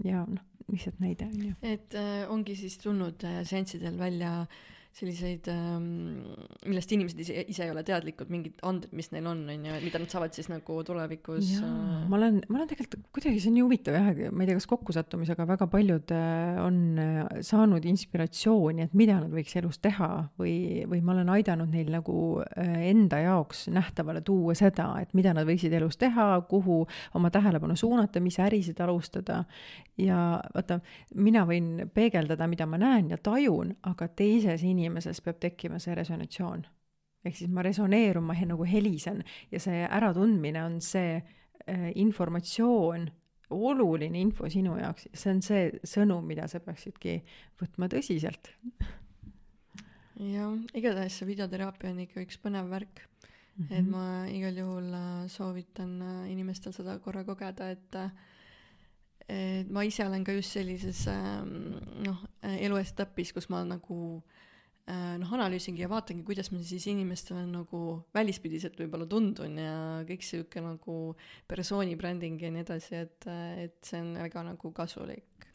ja noh, lihtsalt näide on ju. et äh, ongi siis tulnud äh, seanssidel välja äh, selliseid, ähm, millest inimesed ise, ise ei ole teadlikud, mingid anded, mis neil on, on ju, mida nad saavad siis nagu tulevikus. Äh, ma olen, ma olen tegelikult kuidagi, see on nii huvitav jah, ma ei tea, kas kokkusattumisega väga paljud äh, on äh, saanud inspiratsiooni, et mida nad võiks elus teha või, või ma olen aidanud neil nagu enda jaoks nähtavale tuua seda, et mida nad võiksid elus teha, kuhu oma tähelepanu suunata, mis ärisid alustada. ja vaata, mina võin peegeldada, mida ma näen ja tajun, aga teises inimeses inimeses peab tekkima see resonatsioon. ehk siis ma resoneerun, ma nagu helisen ja see äratundmine on see äh, informatsioon, oluline info sinu jaoks, see on see sõnum, mida sa peaksidki võtma tõsiselt. jah, igatahes see videoteraapia on ikka üks põnev värk mm. -hmm. et ma igal juhul äh, soovitan äh, inimestel seda korra kogeda, et äh, et ma ise olen ka just sellises ähm, noh, eluetapis, kus ma nagu Äh, noh, analüüsingi ja vaatangi, kuidas ma siis inimestele nagu välispidiselt võib-olla tundun ja kõik sihuke nagu persooni bränding ja nii edasi, et, et see on väga nagu kasulik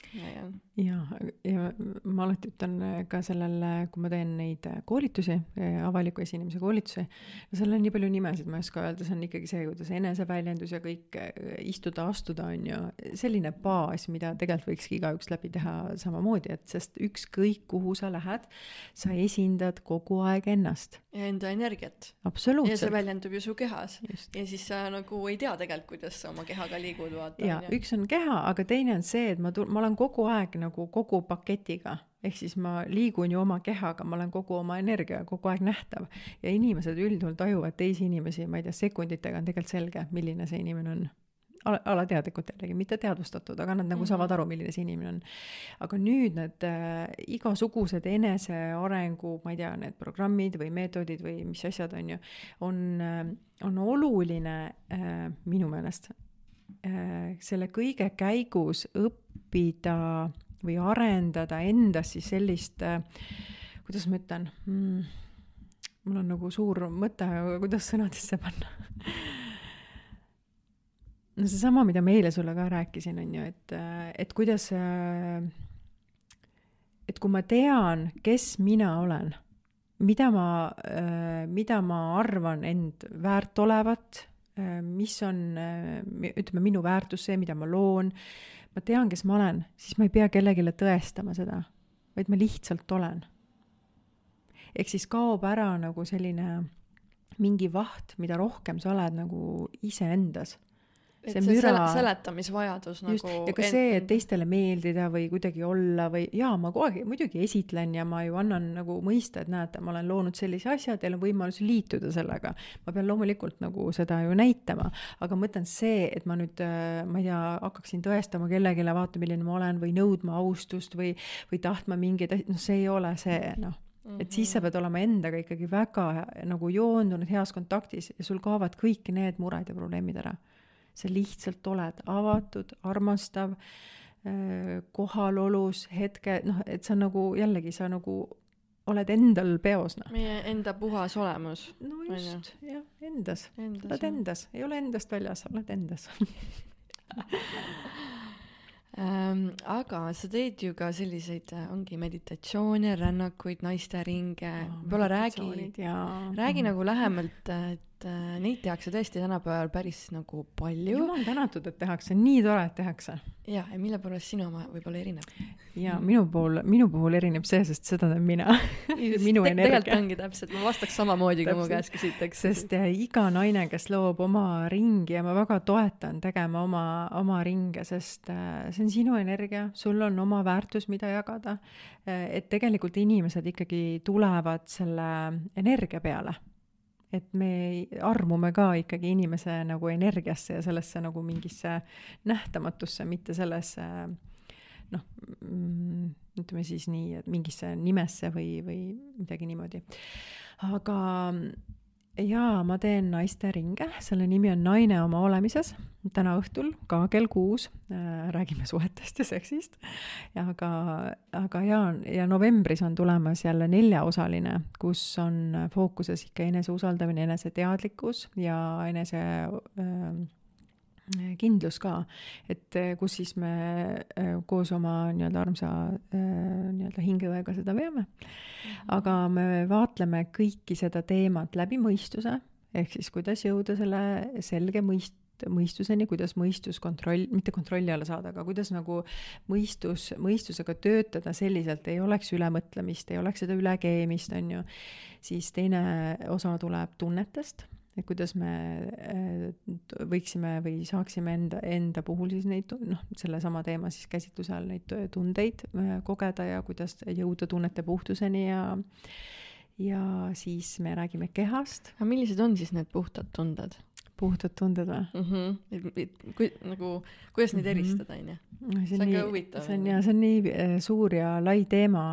ja, ja, ma alati ütlen ka sellel, kui ma teen neid koolitusi, avaliku esinemise koolitusi, no seal on nii palju nimesid, ma ei oska öelda, see on ikkagi see, kuidas eneseväljendus ja kõik istuda, astuda, on ju, selline baas, mida tegelikult võikski igaüks läbi teha samamoodi, et sest ükskõik, kuhu sa lähed, sa esindad kogu aeg ennast. ja enda energiat. ja see väljendub ju su kehas. ja siis sa nagu ei tea tegelikult, kuidas sa oma kehaga liigud, vaata. ja üks on keha, aga teine on see, et ma, ma olen kogu aeg nagu kogu paketiga, ehk siis ma liigun ju oma kehaga, ma olen kogu oma energiaga kogu aeg nähtav. ja inimesed üldjuhul tajuvad teisi inimesi, ma ei tea, sekunditega on tegelikult selge, milline see inimene on ala, alateadlikult jällegi, mitte teadvustatud, aga nad nagu -hmm. saavad aru, milline see inimene on. aga nüüd need äh, igasugused enesearengu, ma ei tea, need programmid või meetodid või mis asjad on ju, on äh,, on oluline äh, minu meelest äh, selle kõige käigus õppida või arendada endas siis sellist kuidas ma ütlen mm,, mul on nagu suur mõte, kuidas sõnadesse panna? No seesama, mida ma eile sulle ka rääkisin, on ju, et, et kuidas, et kui ma tean, kes mina olen, mida ma, mida ma arvan end väärt olevat, mis on, ütleme, minu väärtus, see, mida ma loon, ma tean, kes ma olen, siis ma ei pea kellelegi tõestama seda. vaid ma lihtsalt olen. ehk siis kaob ära nagu selline mingi vaht, mida rohkem sa oled nagu iseendas see, see müra... sele, seletamisvajadus nagu ja ka see, et teistele meeldida või kuidagi olla või jaa, ma kogu aeg muidugi esitlen ja ma ju annan nagu mõista, et näete, ma olen loonud sellise asja, teil on võimalus liituda sellega. ma pean loomulikult nagu seda ju näitama, aga ma mõtlen see, et ma nüüd, äh, ma ei tea, hakkaksin tõestama kellelegi, vaata, milline ma olen või nõudma austust või, või tahtma mingeid asju, noh, see ei ole see, noh Mm -hmm. et siis sa pead olema endaga ikkagi väga nagu joondunud, heas kontaktis ja sul kaovad kõik need mured ja probleemid ära sa lihtsalt oled avatud, armastav, äh, kohalolus, hetke, noh, et sa nagu jällegi, sa nagu oled endal peos, noh. meie enda puhas olemus. no just, jah, endas, endas. oled endas, ei ole endast väljas, oled endas (laughs) ähm,. aga sa teed ju ka selliseid, äh, ongi meditatsioone, rännakuid, naisteringe oh,, võib-olla räägi, räägi mm. nagu lähemalt, et et äh, neid tehakse tõesti tänapäeval päris nagu palju. jumal tänatud, et tehakse, nii tore, et tehakse. ja, ja mille poolest sinu oma võib-olla erineb? ja minu puhul, minu puhul erineb see, sest seda teen mina (laughs) minu Te energia. tegelikult ongi täpselt, ma vastaks samamoodi, kui mu käest küsitakse. sest ja, iga naine, kes loob oma ringi ja ma väga toetan tegema oma, oma ringe, sest äh, see on sinu energia, sul on oma väärtus, mida jagada. Äh, et tegelikult inimesed ikkagi tulevad selle energia peale et me armume ka ikkagi inimese nagu energiasse ja sellesse nagu mingisse nähtamatusse, mitte sellesse noh, mm, ütleme siis nii, et mingisse nimesse või, või midagi niimoodi. aga jaa, ma teen naiste ringe, selle nimi on Naine oma olemises, täna õhtul ka kell kuus. Äh, räägime suhetest ja seksist. aga, aga jaa, ja novembris on tulemas jälle neljaosaline, kus on fookuses ikka eneseusaldamine, eneseteadlikkus ja enese äh, kindlus ka, et eh, kus siis me eh, koos oma nii-öelda armsa eh, nii-öelda hingeõega seda veame. Mhm. aga me vaatleme kõiki seda teemat läbi mõistuse, ehk siis kuidas jõuda selle selge mõist-, mõistuseni, kuidas mõistus kontroll, mitte kontrolli alla saada, aga kuidas nagu mõistus, mõistusega töötada selliselt, ei oleks ülemõtlemist, ei oleks seda ülekeemist, on ju. siis teine osa tuleb tunnetest et kuidas me äh, võiksime või saaksime enda, enda puhul siis neid, noh, sellesama teema siis käsitluse all neid tundeid äh, kogeda ja kuidas jõuda tunnete puhtuseni ja ja siis me räägime kehast. aga millised on siis need puhtad tunded? Puhtad tunded või mm? -hmm. et kui nagu, kuidas neid mhm. eristada, on ju? see on ka huvitav. see on ja see on nii äh, suur ja lai teema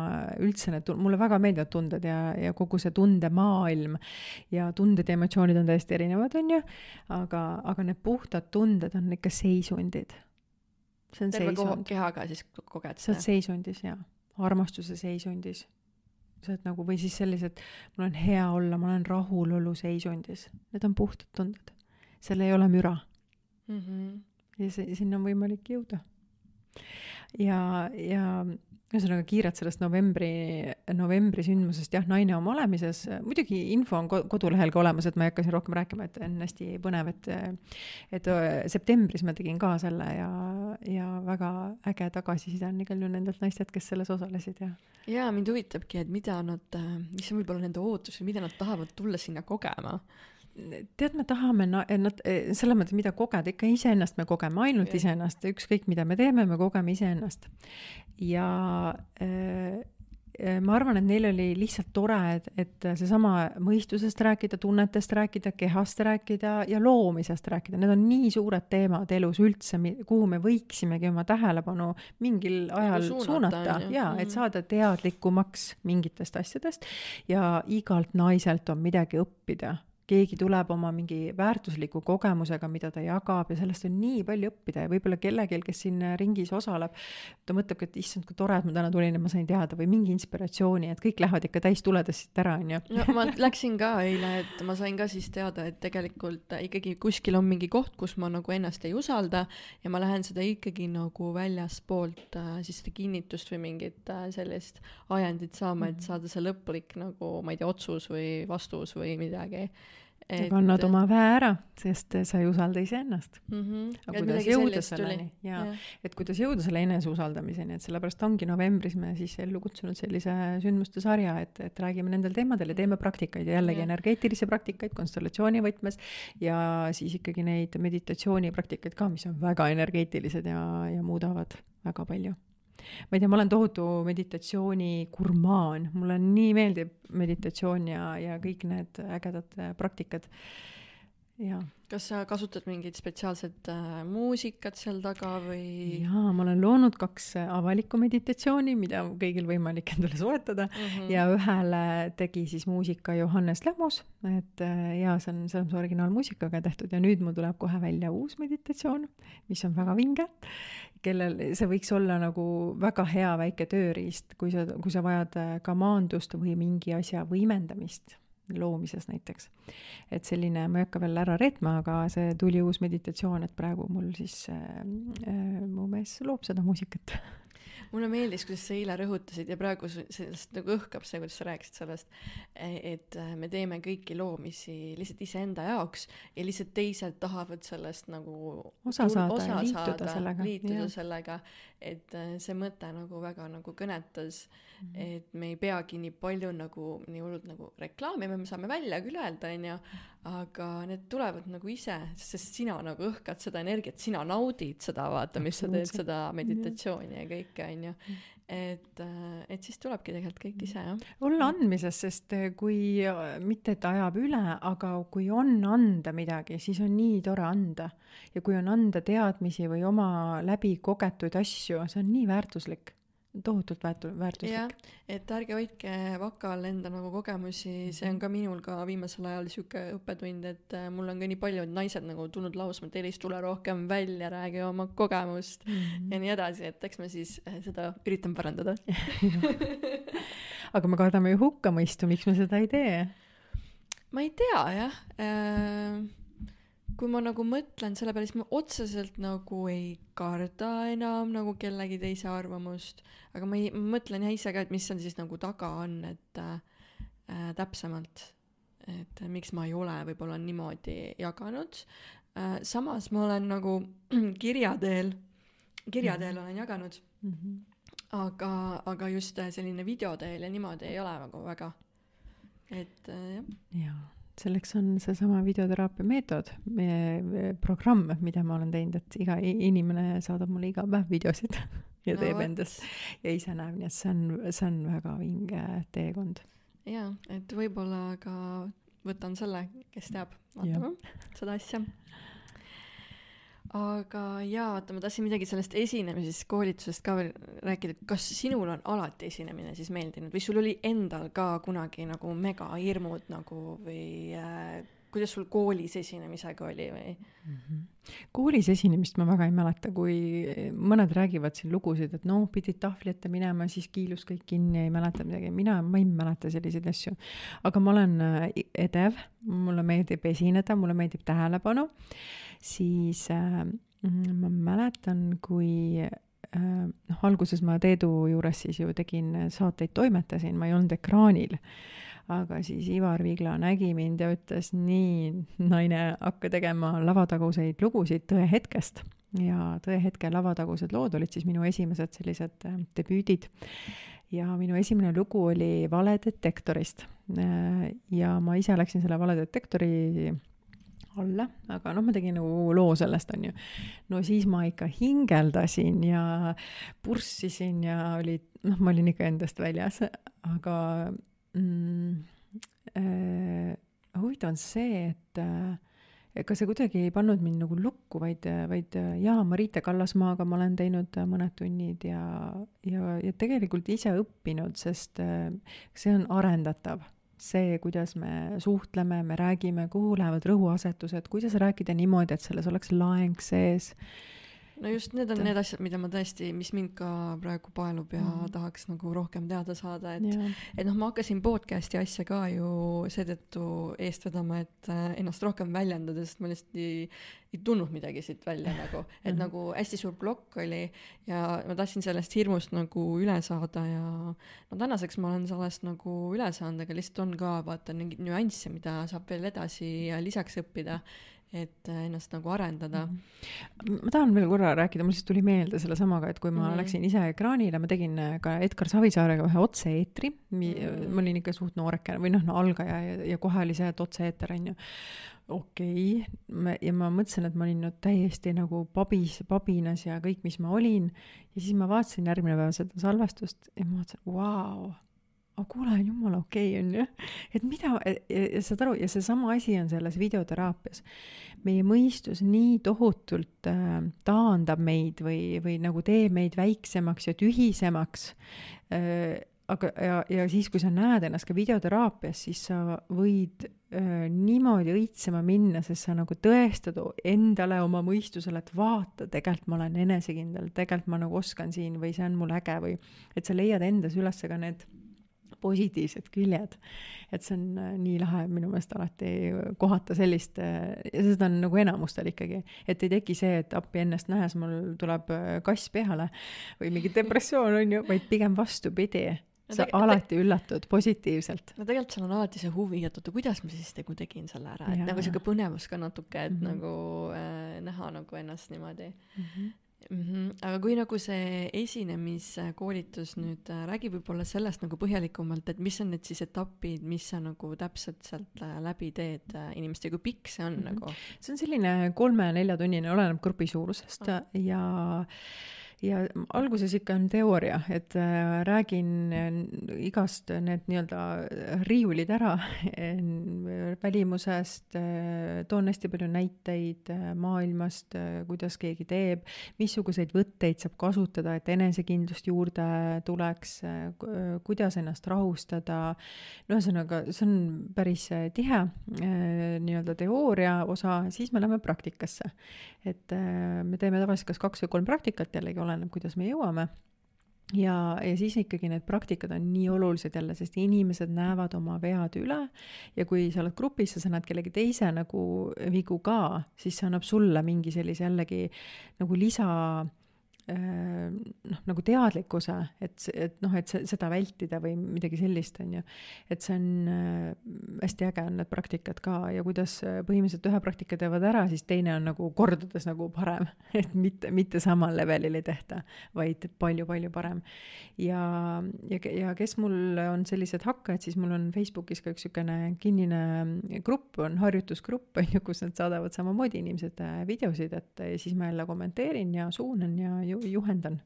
üldse need, mulle väga meeldivad tunded ja, ja kogu see tundemaailm ja tunded ja emotsioonid on täiesti erinevad, on ju, aga, aga need puhtad tunded on ikka seisundid. see on terve seisund. kehaga siis koged seda? sa oled seisundis jaa, armastuse seisundis sa oled nagu, või siis sellised, mul on hea olla, ma olen rahulolu seisundis, need on puhtad tunded seal ei ole müra mm. -hmm. ja see, sinna on võimalik jõuda. ja, ja ühesõnaga kiirelt sellest novembri, novembri sündmusest, jah, Naine oma olemises, muidugi info on kodulehel ka olemas, et ma ei hakka siin rohkem rääkima, et on hästi põnev, et et äh, septembris ma tegin ka selle ja, ja väga äge tagasiside on igal juhul nendelt naistelt, kes selles osalesid ja jaa, mind huvitabki, et mida nad, äh, mis on võib-olla nende ootus või mida nad tahavad tulla sinna kogema tead, me tahame na-, nad, selles mõttes, mida kogeda, ikka iseennast me kogeme, ainult iseennast, ükskõik mida me teeme, me kogeme iseennast. ja äh, ma arvan, et neil oli lihtsalt tore, et, et seesama mõistusest rääkida, tunnetest rääkida, kehast rääkida ja loomisest rääkida, need on nii suured teemad elus üldse, kuhu me võiksimegi oma tähelepanu mingil nagu ajal suunata, suunata. ja et mhm. saada teadlikumaks mingitest asjadest. Ja igalt naiselt on midagi õppida keegi tuleb oma mingi väärtusliku kogemusega, mida ta jagab ja sellest on nii palju õppida ja võib-olla kellelgi, kes siin ringis osaleb, ta mõtlebki, et issand, kui tore, et ma täna tulin ja ma sain teada või mingi inspiratsiooni, et kõik lähevad ikka täis tuledest siit ära, on ju. no ma läksin ka eile, et ma sain ka siis teada, et tegelikult ikkagi kuskil on mingi koht, kus ma nagu ennast ei usalda ja ma lähen seda ikkagi nagu väljaspoolt äh, siis seda kinnitust või mingit äh, sellist ajendit saama, et mhm. saada see lõplik nagu ma ei tea, otsus või vastus või midagi aga annad oma väe ära, sest sa ei usalda iseennast mm. -hmm. aga kuidas jõuda selleni ja, ja., et kuidas jõuda selle eneseusaldamiseni, et sellepärast ongi novembris me siis ellu kutsunud sellise sündmuste sarja, et, et räägime nendel teemadel ja teeme praktikaid ja jällegi ja. energeetilisi praktikaid konstellatsiooni võtmes ja siis ikkagi neid meditatsioonipraktikaid ka, mis on väga energeetilised ja, ja muudavad väga palju ma ei tea, ma olen tohutu meditatsiooni gurmaan, mulle nii meeldib meditatsioon ja, ja kõik need ägedad praktikad. jaa kas sa kasutad mingit spetsiaalset äh, muusikat seal taga või? jaa, ma olen loonud kaks äh, avalikku meditatsiooni, mida kõigil võimalik endale soetada mm -hmm. ja ühele tegi siis muusika Johannes Lämmus, et äh, jaa, see on, see on originaalmuusikaga tehtud ja nüüd mul tuleb kohe välja uus meditatsioon, mis on väga vinge, kellel see võiks olla nagu väga hea väike tööriist, kui sa, kui sa vajad äh, ka maandust või mingi asja võimendamist loomises näiteks. et selline, ma ei hakka veel ära reetma, aga see tuli uus meditatsioon, et praegu mul siis äh, äh, mu mees loob seda muusikat (laughs) mulle meeldis, kuidas sa eile rõhutasid ja praegu sellest nagu õhkab see, kuidas sa rääkisid sellest, et äh, me teeme kõiki loomisi lihtsalt iseenda jaoks ja lihtsalt teised tahavad sellest nagu osa saada liituda saada, sellega. liituda sellega, et äh, see mõte nagu väga nagu kõnetas mm, -hmm. et me ei peagi nii palju nagu nii hullult nagu reklaamima, me saame välja küll öelda, onju, aga need tulevad nagu ise, sest sina nagu õhkad seda energiat, sina naudid seda, vaata, mis sa teed seda meditatsiooni ja kõike, onju. Et, äh, et siis tulebki tegelikult kõik ise, jah. olla andmises, sest äh, kui, mitte et ajab üle, aga kui on anda midagi, siis on nii tore anda. ja kui on anda teadmisi või oma läbikogetuid asju, see on nii väärtuslik tohutult väärtu-, väärtuslik. et ärge hoidke vaka all enda nagu kogemusi, see on ka minul ka viimasel ajal sihuke õppetund, et äh, mul on ka nii paljud naised nagu tulnud lausma, et Elis, tule rohkem välja, räägi oma kogemust mm -hmm. ja nii edasi, et eks ma siis äh, seda üritan parandada (laughs) aga me kardame ju hukkamõistu, miks me seda ei tee? ma ei tea jah äh, kui ma nagu mõtlen selle peale, siis ma otseselt nagu ei karda enam nagu kellegi teise arvamust, aga ma ei, ma mõtlen jah ise ka, et mis seal siis nagu taga on, et äh, täpsemalt, et miks ma ei ole võib-olla niimoodi jaganud äh,. samas ma olen nagu (clears throat) kirja teel, kirja teel mm -hmm. olen jaganud mm. -hmm. aga, aga just selline video teel ja niimoodi ei ole nagu väga, et äh, jah. jaa selleks on seesama videoteraapia meetod, programm, mida ma olen teinud, et iga inimene saadab mulle iga päev videosid (laughs) ja no, teeb endast ja ise näeb, nii et see on, see on väga vinge teekond. jaa, et võib-olla ka võtan selle, kes teab, vaatame seda asja aga jaa, oota, ma tahtsin midagi sellest esinemisest, koolitusest ka veel rääkida, kas sinul on alati esinemine siis meeldinud või sul oli endal ka kunagi nagu megahirmud nagu või äh, kuidas sul koolis esinemisega oli või mm? -hmm. koolis esinemist ma väga ei mäleta, kui mõned räägivad siin lugusid, et noh, pidid tahvli ette minema, siis kiilus kõik kinni ei mäleta midagi, mina, ma ei mäleta selliseid asju. aga ma olen äh, edev, mulle meeldib esineda, mulle meeldib tähelepanu, siis äh, ma mäletan, kui äh, noh, alguses ma Teedu juures siis ju tegin saateid, toimetasin, ma ei olnud ekraanil aga siis Ivar Vigla nägi mind ja ütles, nii, naine, hakka tegema lavataguseid lugusid tõehetkest. ja Tõehetke lavatagused lood olid siis minu esimesed sellised äh, debüüdid. ja minu esimene lugu oli Valedetektorist. Äh, ja ma ise läksin selle valedetektori alla, aga noh, ma tegin nagu loo sellest, on ju. no siis ma ikka hingeldasin ja purssisin ja olid, noh, ma olin ikka endast väljas, aga mm, äh, huvitav on see, et äh, ega see kuidagi ei pannud mind nagu lukku, vaid, vaid jaa, Marite Kallasmaaga ma olen teinud mõned tunnid ja, ja, ja tegelikult ise õppinud, sest äh, see on arendatav. see, kuidas me suhtleme, me räägime, kuhu lähevad rõhuasetused, kuidas rääkida niimoodi, et selles oleks laeng sees no just need on need asjad, mida ma tõesti, mis mind ka praegu paelub ja Mhm. tahaks nagu rohkem teada saada, et jaa, et noh, ma hakkasin podcast'i asja ka ju seetõttu eest vedama, et äh, ennast rohkem väljendada, sest ma lihtsalt ei, ei tulnud midagi siit välja nagu, et Mhm. nagu hästi suur plokk oli ja ma tahtsin sellest hirmust nagu üle saada ja no tänaseks ma olen sellest nagu üle saanud, aga lihtsalt on ka vaata mingeid nüansse, mida saab veel edasi ja lisaks õppida, et äh, ennast nagu arendada mm. Mhm. ma tahan veel korra rääkida, mul lihtsalt tuli meelde sellesamaga, et kui ma Mhm. läksin ise ekraanile, ma tegin äh, ka Edgar Savisaarega ühe otse-eetri, Mhm. ma olin ikka suht noorekene või noh no,, algaja ja, ja kohe oli see, et otse-eeter on ju okei okay., ja ma mõtlesin, et ma olin no täiesti nagu pabis, pabinas ja kõik, mis ma olin, ja siis ma vaatasin järgmine päev seda salvestust ja ma mõtlesin, vau, aga kuule, jumala okei okay,, on ju. et mida, saad aru, ja seesama asi on selles videoteraapias. meie mõistus nii tohutult äh, taandab meid või, või nagu teeb meid väiksemaks ja tühisemaks äh, aga, ja, ja siis, kui sa näed ennast ka videoteraapias, siis sa võid äh, niimoodi õitsema minna, sest sa nagu tõestad endale, oma mõistusele, et vaata, tegelikult ma olen enesekindel, tegelikult ma nagu oskan siin või see on mul äge või et sa leiad endas üles ka need positiivsed küljed. et see on äh, nii lahe minu meelest alati kohata sellist ja seda on nagu enamustel ikkagi, et ei teki see, et appi ennast nähes mul tuleb äh, kass peale või mingi depressioon on ju, vaid pigem vastupidi. No sa alati üllatud positiivselt. no tegelikult seal on alati see huvi, et oota, kuidas ma siis nagu tegin selle ära, et Jaa. nagu sihuke põnevus ka natuke, et Mhm. nagu äh, näha nagu ennast niimoodi mm. -hmm. Aga kui nagu see esinemiskoolitus nüüd äh, räägib võib-olla sellest nagu põhjalikumalt, et mis on need siis etapid, mis sa nagu täpselt sealt äh, läbi teed äh, inimestega, kui pikk see on mm. -hmm. nagu? see on selline kolme-neljatunnine, oleneb grupi suurusest Ah. ja ja alguses ikka on teooria, et äh, räägin äh, igast need nii-öelda riiulid ära (laughs) välimusest äh,, toon hästi palju näiteid maailmast kuidas keegi teeb, missuguseid võtteid saab kasutada, et enesekindlust juurde tuleks kuidas ennast rahustada, no ühesõnaga, see on päris tihe nii-öelda teooria osa, siis me läheme praktikasse. et me teeme tavaliselt kas kaks või kolm praktikat, jällegi oleneb, kuidas me jõuame ja, ja siis ikkagi need praktikad on nii olulised jälle, sest inimesed näevad oma vead üle ja kui sa oled grupis sa näed kellegi teise nagu vigu ka, siis see annab sulle mingi sellise jällegi nagu lisa äh, noh, nagu teadlikkuse, et, et noh, et seda vältida või midagi sellist, on ju. et see on äh, hästi äge on need praktikad ka ja kuidas äh, põhimõtteliselt ühe praktika teevad ära, siis teine on nagu kordades nagu parem, (laughs) et mitte, mitte samal levelil ei tehta, vaid palju-palju parem. ja, ja, ja kes mul on sellised hakkajad, siis mul on Facebookis ka üks niisugune kinnine grupp, on harjutusgrupp, on ju, kus nad saadavad samamoodi inimesed äh, videosid, et ja siis ma jälle kommenteerin ja suunan ja ju, juhendan.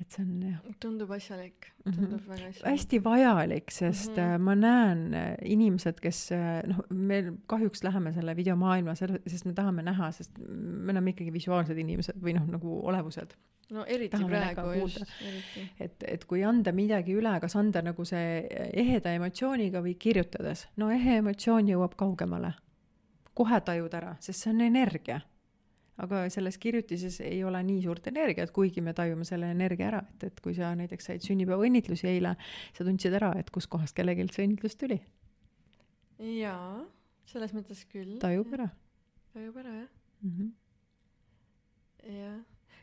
Et see on jah tundub asjalik, Mhm. tundub mm -hmm. väga asjalik. hästi vajalik, sest mm. -hmm. ma näen äh, inimesed, kes äh, noh, meil kahjuks läheme selle videomaailma, sest me tahame näha, sest me oleme ikkagi visuaalsed inimesed või noh, nagu olevused. no eriti tahame praegu just eriti. et, et kui anda midagi üle, kas anda nagu see eheda emotsiooniga või kirjutades, no ehe emotsioon jõuab kaugemale. kohe tajud ära, sest see on energia. Aga selles kirjutises ei ole nii suurt energiat, kuigi me tajume selle energia ära, et, et kui sa näiteks said sünnipäevaõnnitlusi eile, sa tundsid ära, et kuskohast kellelgi see õnnitlus tuli, jaa, selles mõttes küll. tajub ära tajub ära jah, mm. -hmm. jah.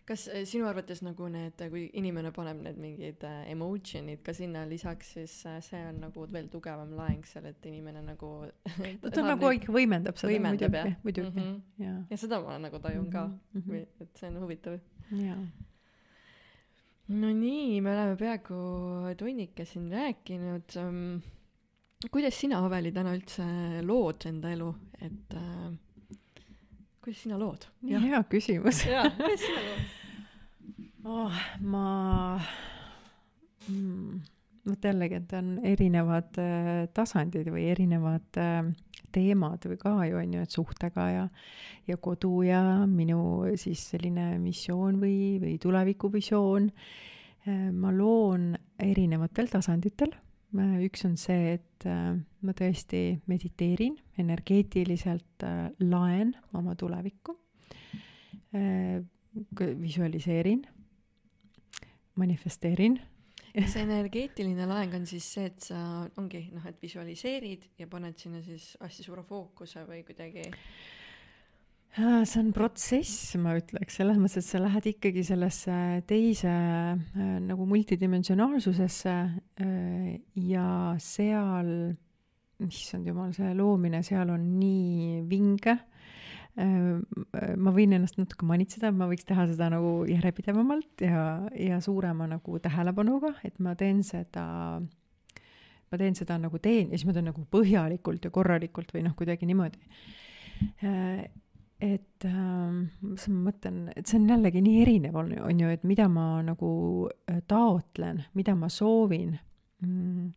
Kas äh, sinu arvates nagu need, kui inimene paneb need mingid äh, emotion'id ka sinna lisaks, siis äh, see on nagu veel tugevam laeng seal, et inimene nagu no (laughs) ta (laughs) nagu ikka võimendab seda võimendab muidugi muidugi mm, -hmm. jaa ja seda ma nagu tajun ka mhm. või et see on huvitav. jaa. no nii, me oleme peaaegu tunnike siin rääkinud um,. kuidas sina, Aveli, täna üldse lood enda elu, et äh, kuidas sina lood? nii hea küsimus jaa, kuidas sina lood? oh,. ma mm,, vot jällegi, et on erinevad äh, tasandid või erinevad äh, teemad või ka ju on ju, et suhtega ja, ja kodu ja minu siis selline missioon või, või tulevikuvisioon äh,. ma loon erinevatel tasanditel. Üks on see, et äh, ma tõesti mediteerin, energeetiliselt äh, laen oma tulevikku. Äh, visualiseerin, manifesteerin. See energeetiline laeng on siis see, et sa ongi noh, et visualiseerid ja paned sinna siis hästi suure fookuse või kuidagi see on protsess, ma ütleks, selles mõttes, et sa lähed ikkagi sellesse teise äh, nagu multidimensionaalsusesse äh, ja seal, issand jumal, see loomine seal on nii vinge äh,. ma võin ennast natuke manitseda, ma võiks teha seda nagu järjepidevamalt ja, ja suurema nagu tähelepanuga, et ma teen seda ma teen seda nagu teen ja siis ma teen nagu põhjalikult ja korralikult või noh, kuidagi niimoodi äh, et äh, mis ma mõtlen, et see on jällegi nii erinev on, on ju, et mida ma nagu äh, taotlen, mida ma soovin mm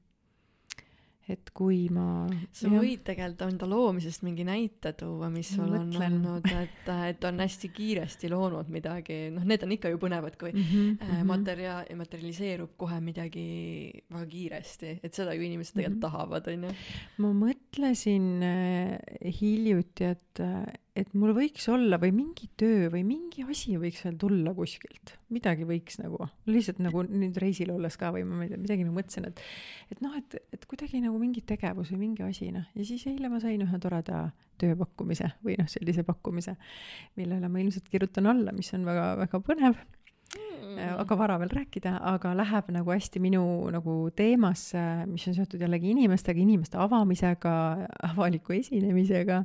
et kui ma sa jah. võid tegelikult enda loomisest mingi näite tuua, mis sul on olnud, et, et on hästi kiiresti loonud midagi, noh, need on ikka ju põnevad, kui mm -hmm, materia-, materialiseerub kohe midagi väga kiiresti, et seda ju inimesed tegelikult mm -hmm. tahavad, on ju. ma mõtlesin äh, hiljuti, et et mul võiks olla või mingi töö või mingi asi võiks veel tulla kuskilt, midagi võiks nagu, lihtsalt nagu nüüd reisil olles ka või ma ei tea, midagi nagu mõtlesin, et et noh, et, et kuidagi nagu mingi tegevus või mingi asi, noh, ja siis eile ma sain ühe toreda tööpakkumise või noh, sellise pakkumise, millele ma ilmselt kirjutan alla, mis on väga, väga põnev mm. aga vara veel rääkida, aga läheb nagu hästi minu nagu teemasse, mis on seotud jällegi inimestega, inimeste avamisega, avaliku esinemisega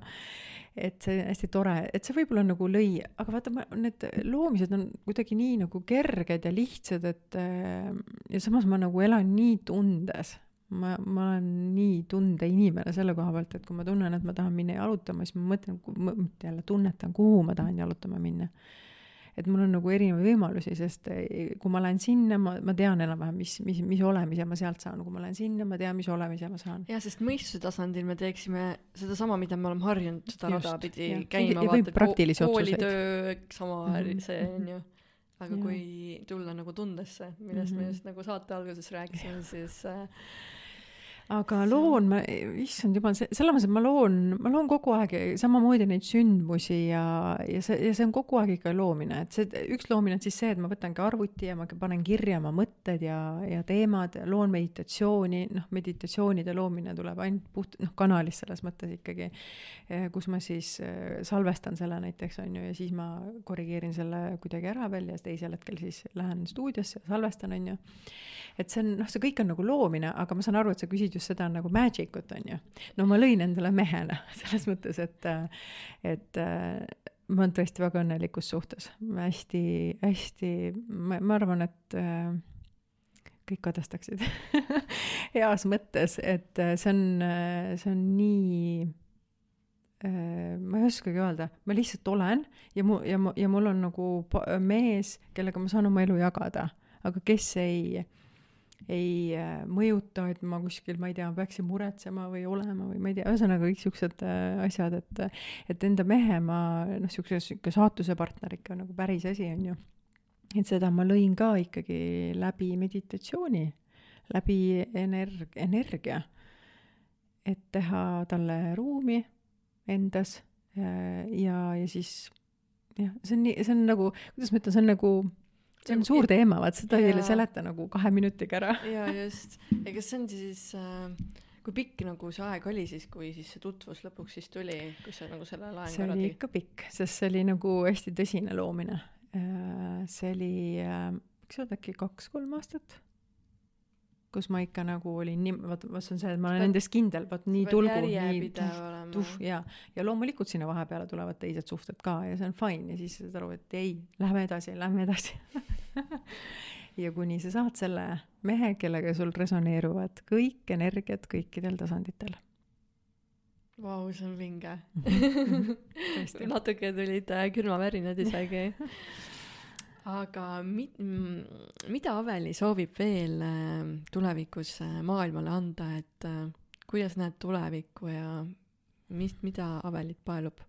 et see hästi tore, et see võib-olla nagu lõi, aga vaata, ma, need loomised on kuidagi nii nagu kerged ja lihtsad, et ja samas ma nagu elan nii tundes. ma, ma olen nii tundeinimene selle koha pealt, et kui ma tunnen, et ma tahan minna jalutama, siis ma mõtlen, jälle tunnetan, kuhu ma tahan jalutama minna et mul on nagu erinevaid võimalusi, sest eh, kui ma lähen sinna, ma, ma tean enam-vähem, mis, mis, mis olemise ma sealt saan, kui ma lähen sinna, ma tean, mis olemise ma saan. jah, sest mõistuse tasandil me teeksime sedasama, mida me oleme harjunud seda rada pidi ja. käima, vaata, koolitöö, sama mm -hmm. see on ju aga ja. kui tulla nagu tundesse, millest mm -hmm. me mhm. just nagu saate alguses rääkisime, siis äh, aga loon, ma, issand jumal, selles mõttes, et ma loon, ma loon kogu aeg samamoodi neid sündmusi ja, ja see, ja see on kogu aeg ikka loomine, et see, üks loomine on siis see, et ma võtangi arvuti ja ma panen kirja oma mõtted ja, ja teemad, loon meditatsiooni, noh, meditatsioonide loomine tuleb ainult puht, noh, kanalis selles mõttes ikkagi, eh, kus ma siis eh, salvestan selle näiteks, on ju, ja siis ma korrigeerin selle kuidagi ära veel ja teisel hetkel siis lähen stuudiosse ja salvestan, on ju. et see on, noh, see kõik on nagu loomine, aga ma saan aru, et sa küsid just seda nagu magic ut, on ju. no ma lõin endale mehena, (laughs) selles mõttes, et, et ma olen tõesti väga õnnelikus suhtes, hästi, hästi, ma, ma arvan, et kõik kadestaksid (laughs) heas mõttes, et see on, see on nii ma ei oskagi öelda, ma lihtsalt olen ja mu, ja mu, ja mul on nagu mees, kellega ma saan oma elu jagada, aga kes ei äh, ei äh, mõjuta, et ma kuskil, ma ei tea, peaksin muretsema või olema või ma ei tea, ühesõnaga kõik siuksed äh, asjad, et et enda mehe ma noh, siukse, sihuke saatuse partner ikka nagu päris asi on ju. et seda ma lõin ka ikkagi läbi meditatsiooni, läbi energ-, energia. et teha talle ruumi endas äh, ja, ja siis jah, see on nii, see on nagu, kuidas ma ütlen, see on nagu see on suur teema, vaat seda ei seleta nagu kahe minutiga ära. ja just, ja kas see on siis äh, kui pikk nagu see aeg oli siis, kui siis see tutvus lõpuks siis tuli, kui sa nagu selle laengu see oli ikka pikk, sest see oli nagu hästi tõsine loomine. Äh, see oli, äh, võiks öelda äkki kaks-kolm aastat kus ma ikka nagu olin nii, vot, vot see on see, et ma olen endas kindel, vot nii tulgu, nii tuh, ja, ja loomulikult sinna vahepeale tulevad teised suhted ka ja see on fine ja siis saad aru, et ei, lähme edasi, lähme edasi. (laughs) Ja kuni sa saad selle mehe, kellega sul resoneeruvad kõik energiat kõikidel tasanditel. Vau, see on vinge. (laughs) Natuke tulid äh, külmavärinad isegi (laughs) aga mit-, mida Aveli soovib veel äh, tulevikus äh, maailmale anda, et äh, kuidas näed tulevikku ja mis, mida Avelit paelub?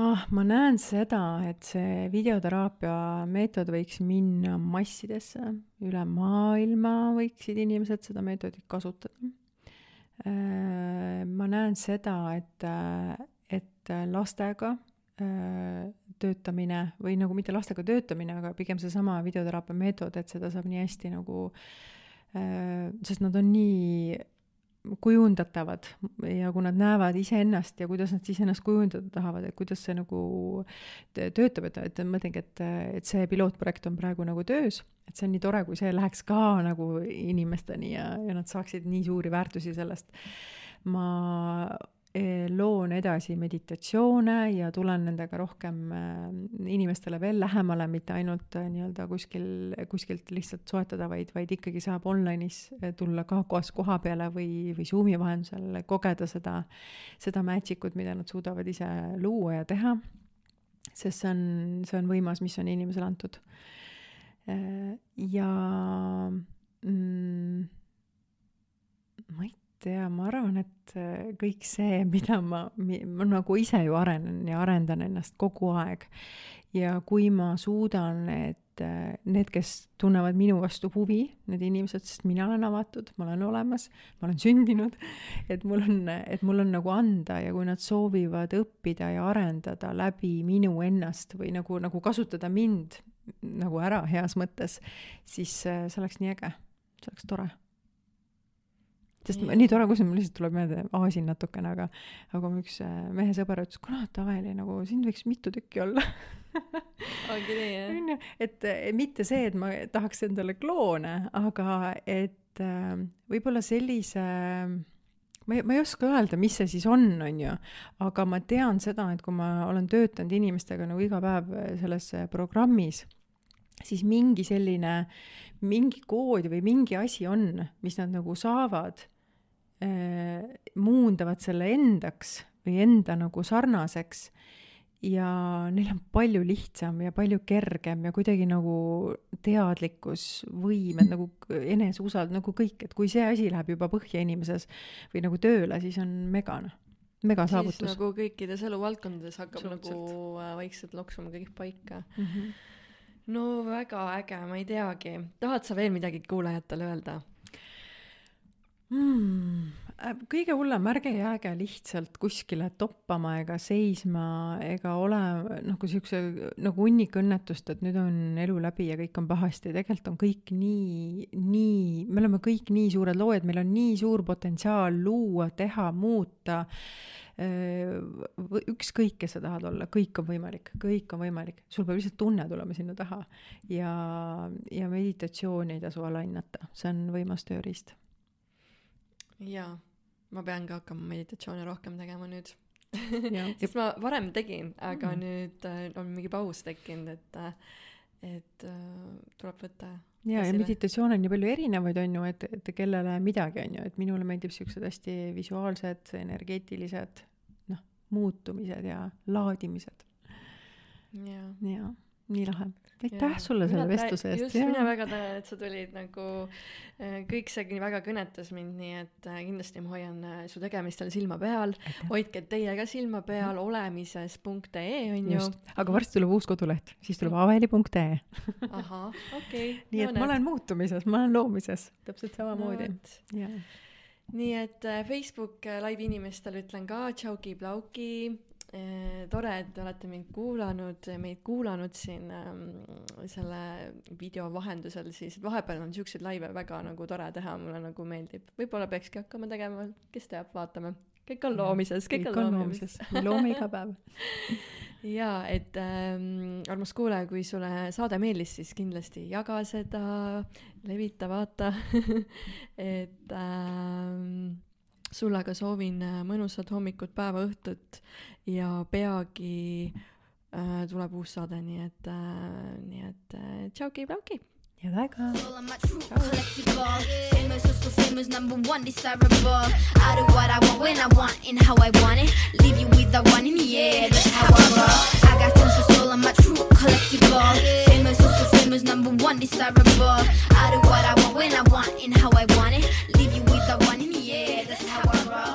ah, ma näen seda, et see videoteraapia meetod võiks minna massidesse, üle maailma võiksid inimesed seda meetodit kasutada. ma näen seda, et, et lastega töötamine või nagu mitte lastega töötamine, aga pigem seesama videoteraapia meetod, et seda saab nii hästi nagu äh,, sest nad on nii kujundatavad ja kui nad näevad iseennast ja kuidas nad siis ennast kujundada tahavad, et kuidas see nagu töötab, et, et mõtlengi, et, et see pilootprojekt on praegu nagu töös, et see on nii tore, kui see läheks ka nagu inimesteni ja, ja nad saaksid nii suuri väärtusi sellest. ma loon edasi meditatsioone ja tulen nendega rohkem eh, inimestele veel lähemale, mitte ainult eh, nii-öelda kuskil, kuskilt lihtsalt soetada, vaid, vaid ikkagi saab online'is tulla ka koos koha peale või, või Zoomi vahendusel kogeda seda, seda magic ut, mida nad suudavad ise luua ja teha. sest see on, see on võimas, mis on inimesele antud. ja mm, ma ei tea, ma arvan, et äh, kõik see, mida ma, ma nagu ise ju arenen ja arendan ennast kogu aeg. ja kui ma suudan, et äh, need, kes tunnevad minu vastu huvi, need inimesed, sest mina olen avatud, ma olen olemas, ma olen sündinud, et mul on, et mul on nagu anda ja kui nad soovivad õppida ja arendada läbi minu ennast või nagu, nagu kasutada mind nagu ära heas mõttes, siis äh, see oleks nii äge, see oleks tore sest ja. nii tore, kus mul lihtsalt tuleb meelde, aasin natukene, aga, aga mu üks äh, mehe sõber ütles, kuule, Taveli, nagu sind võiks mitu tükki olla (laughs) ongi nii, jah? onju, et mitte see, et ma tahaks endale kloone, aga et äh, võib-olla sellise ma ei, ma ei oska öelda, mis see siis on, on ju, aga ma tean seda, et kui ma olen töötanud inimestega nagu iga päev selles programmis, siis mingi selline, mingi kood või mingi asi on, mis nad nagu saavad äh, muundavad selle endaks või enda nagu sarnaseks ja neil on palju lihtsam ja palju kergem ja kuidagi nagu teadlikkus, võimed nagu eneseusald, nagu kõik, et kui see asi läheb juba põhja inimeses või nagu tööle, siis on mega noh, mega saavutus. nagu kõikides eluvaldkondades hakkab Absolutselt. nagu äh, vaikselt loksuma kõik paika mm. -hmm. no väga äge, ma ei teagi, tahad sa veel midagi kuulajatele öelda? Mm,? kõige hullem, ärge jääge lihtsalt kuskile toppama ega seisma ega ole nagu siukse nagu hunnik õnnetust, et nüüd on elu läbi ja kõik on pahasti, tegelikult on kõik nii, nii, me oleme kõik nii suured loojad, meil on nii suur potentsiaal luua, teha, muuta. Ükskõik, kes sa tahad olla, kõik on võimalik, kõik on võimalik, sul peab lihtsalt tunne tulema sinna taha ja, ja meditatsiooni ei tasu alahinnata, see on võimas tööriist jaa, ma pean ka hakkama meditatsioone rohkem tegema nüüd. (laughs) Sest ma varem tegin, aga mm. nüüd äh, on mingi paus tekkinud, et äh, et äh, tuleb võtta ja, ja meditatsioone on nii palju erinevaid, on ju, et, et kellele midagi, on ju, et minule meeldib siuksed hästi visuaalsed, energeetilised, noh, muutumised ja laadimised. ja, ja nii lahe. aitäh sulle selle vestluse eest. just, mina väga tänan, et sa tulid nagu, äh, kõik see väga kõnetas mind, nii et äh, kindlasti ma hoian äh, su tegemistel silma peal. hoidke teie ka silma peal olemises.ee on ju. aga varsti tuleb uus koduleht, siis tuleb aveli.ee (laughs) ahah, okei okay. nii et ma olen muutumises, ma olen loomises, täpselt samamoodi no,. nii et Facebook live inimestele ütlen ka tšauki-plauki tore, et te olete mind kuulanud, meid kuulanud siin ähm, selle video vahendusel siis, vahepeal on siukseid laive väga nagu tore teha, mulle nagu meeldib. võib-olla peakski hakkama tegema, kes teab, vaatame. kõik on loomises, kõik, kõik on loomises. me loome iga päev (laughs) jaa, et ähm, armas kuulaja, kui sulle saade meeldis, siis kindlasti jaga seda, levita, vaata (laughs) et ähm, sulle aga soovin äh, mõnusat hommikut, päeva, õhtut ja peagi äh, tuleb uus saade, nii et äh,, nii et äh, tšauki-plauki. head aega. Famous, so famous, number one desirable. I do what I want when I want and how I want it. Leave you with the one in the air, that's how I roll. 같은 소설 I'm a true collectible Famous so famous number one desirable. I do what I want when I want and how I want it. Leave you with the one in yeah that's how I roll.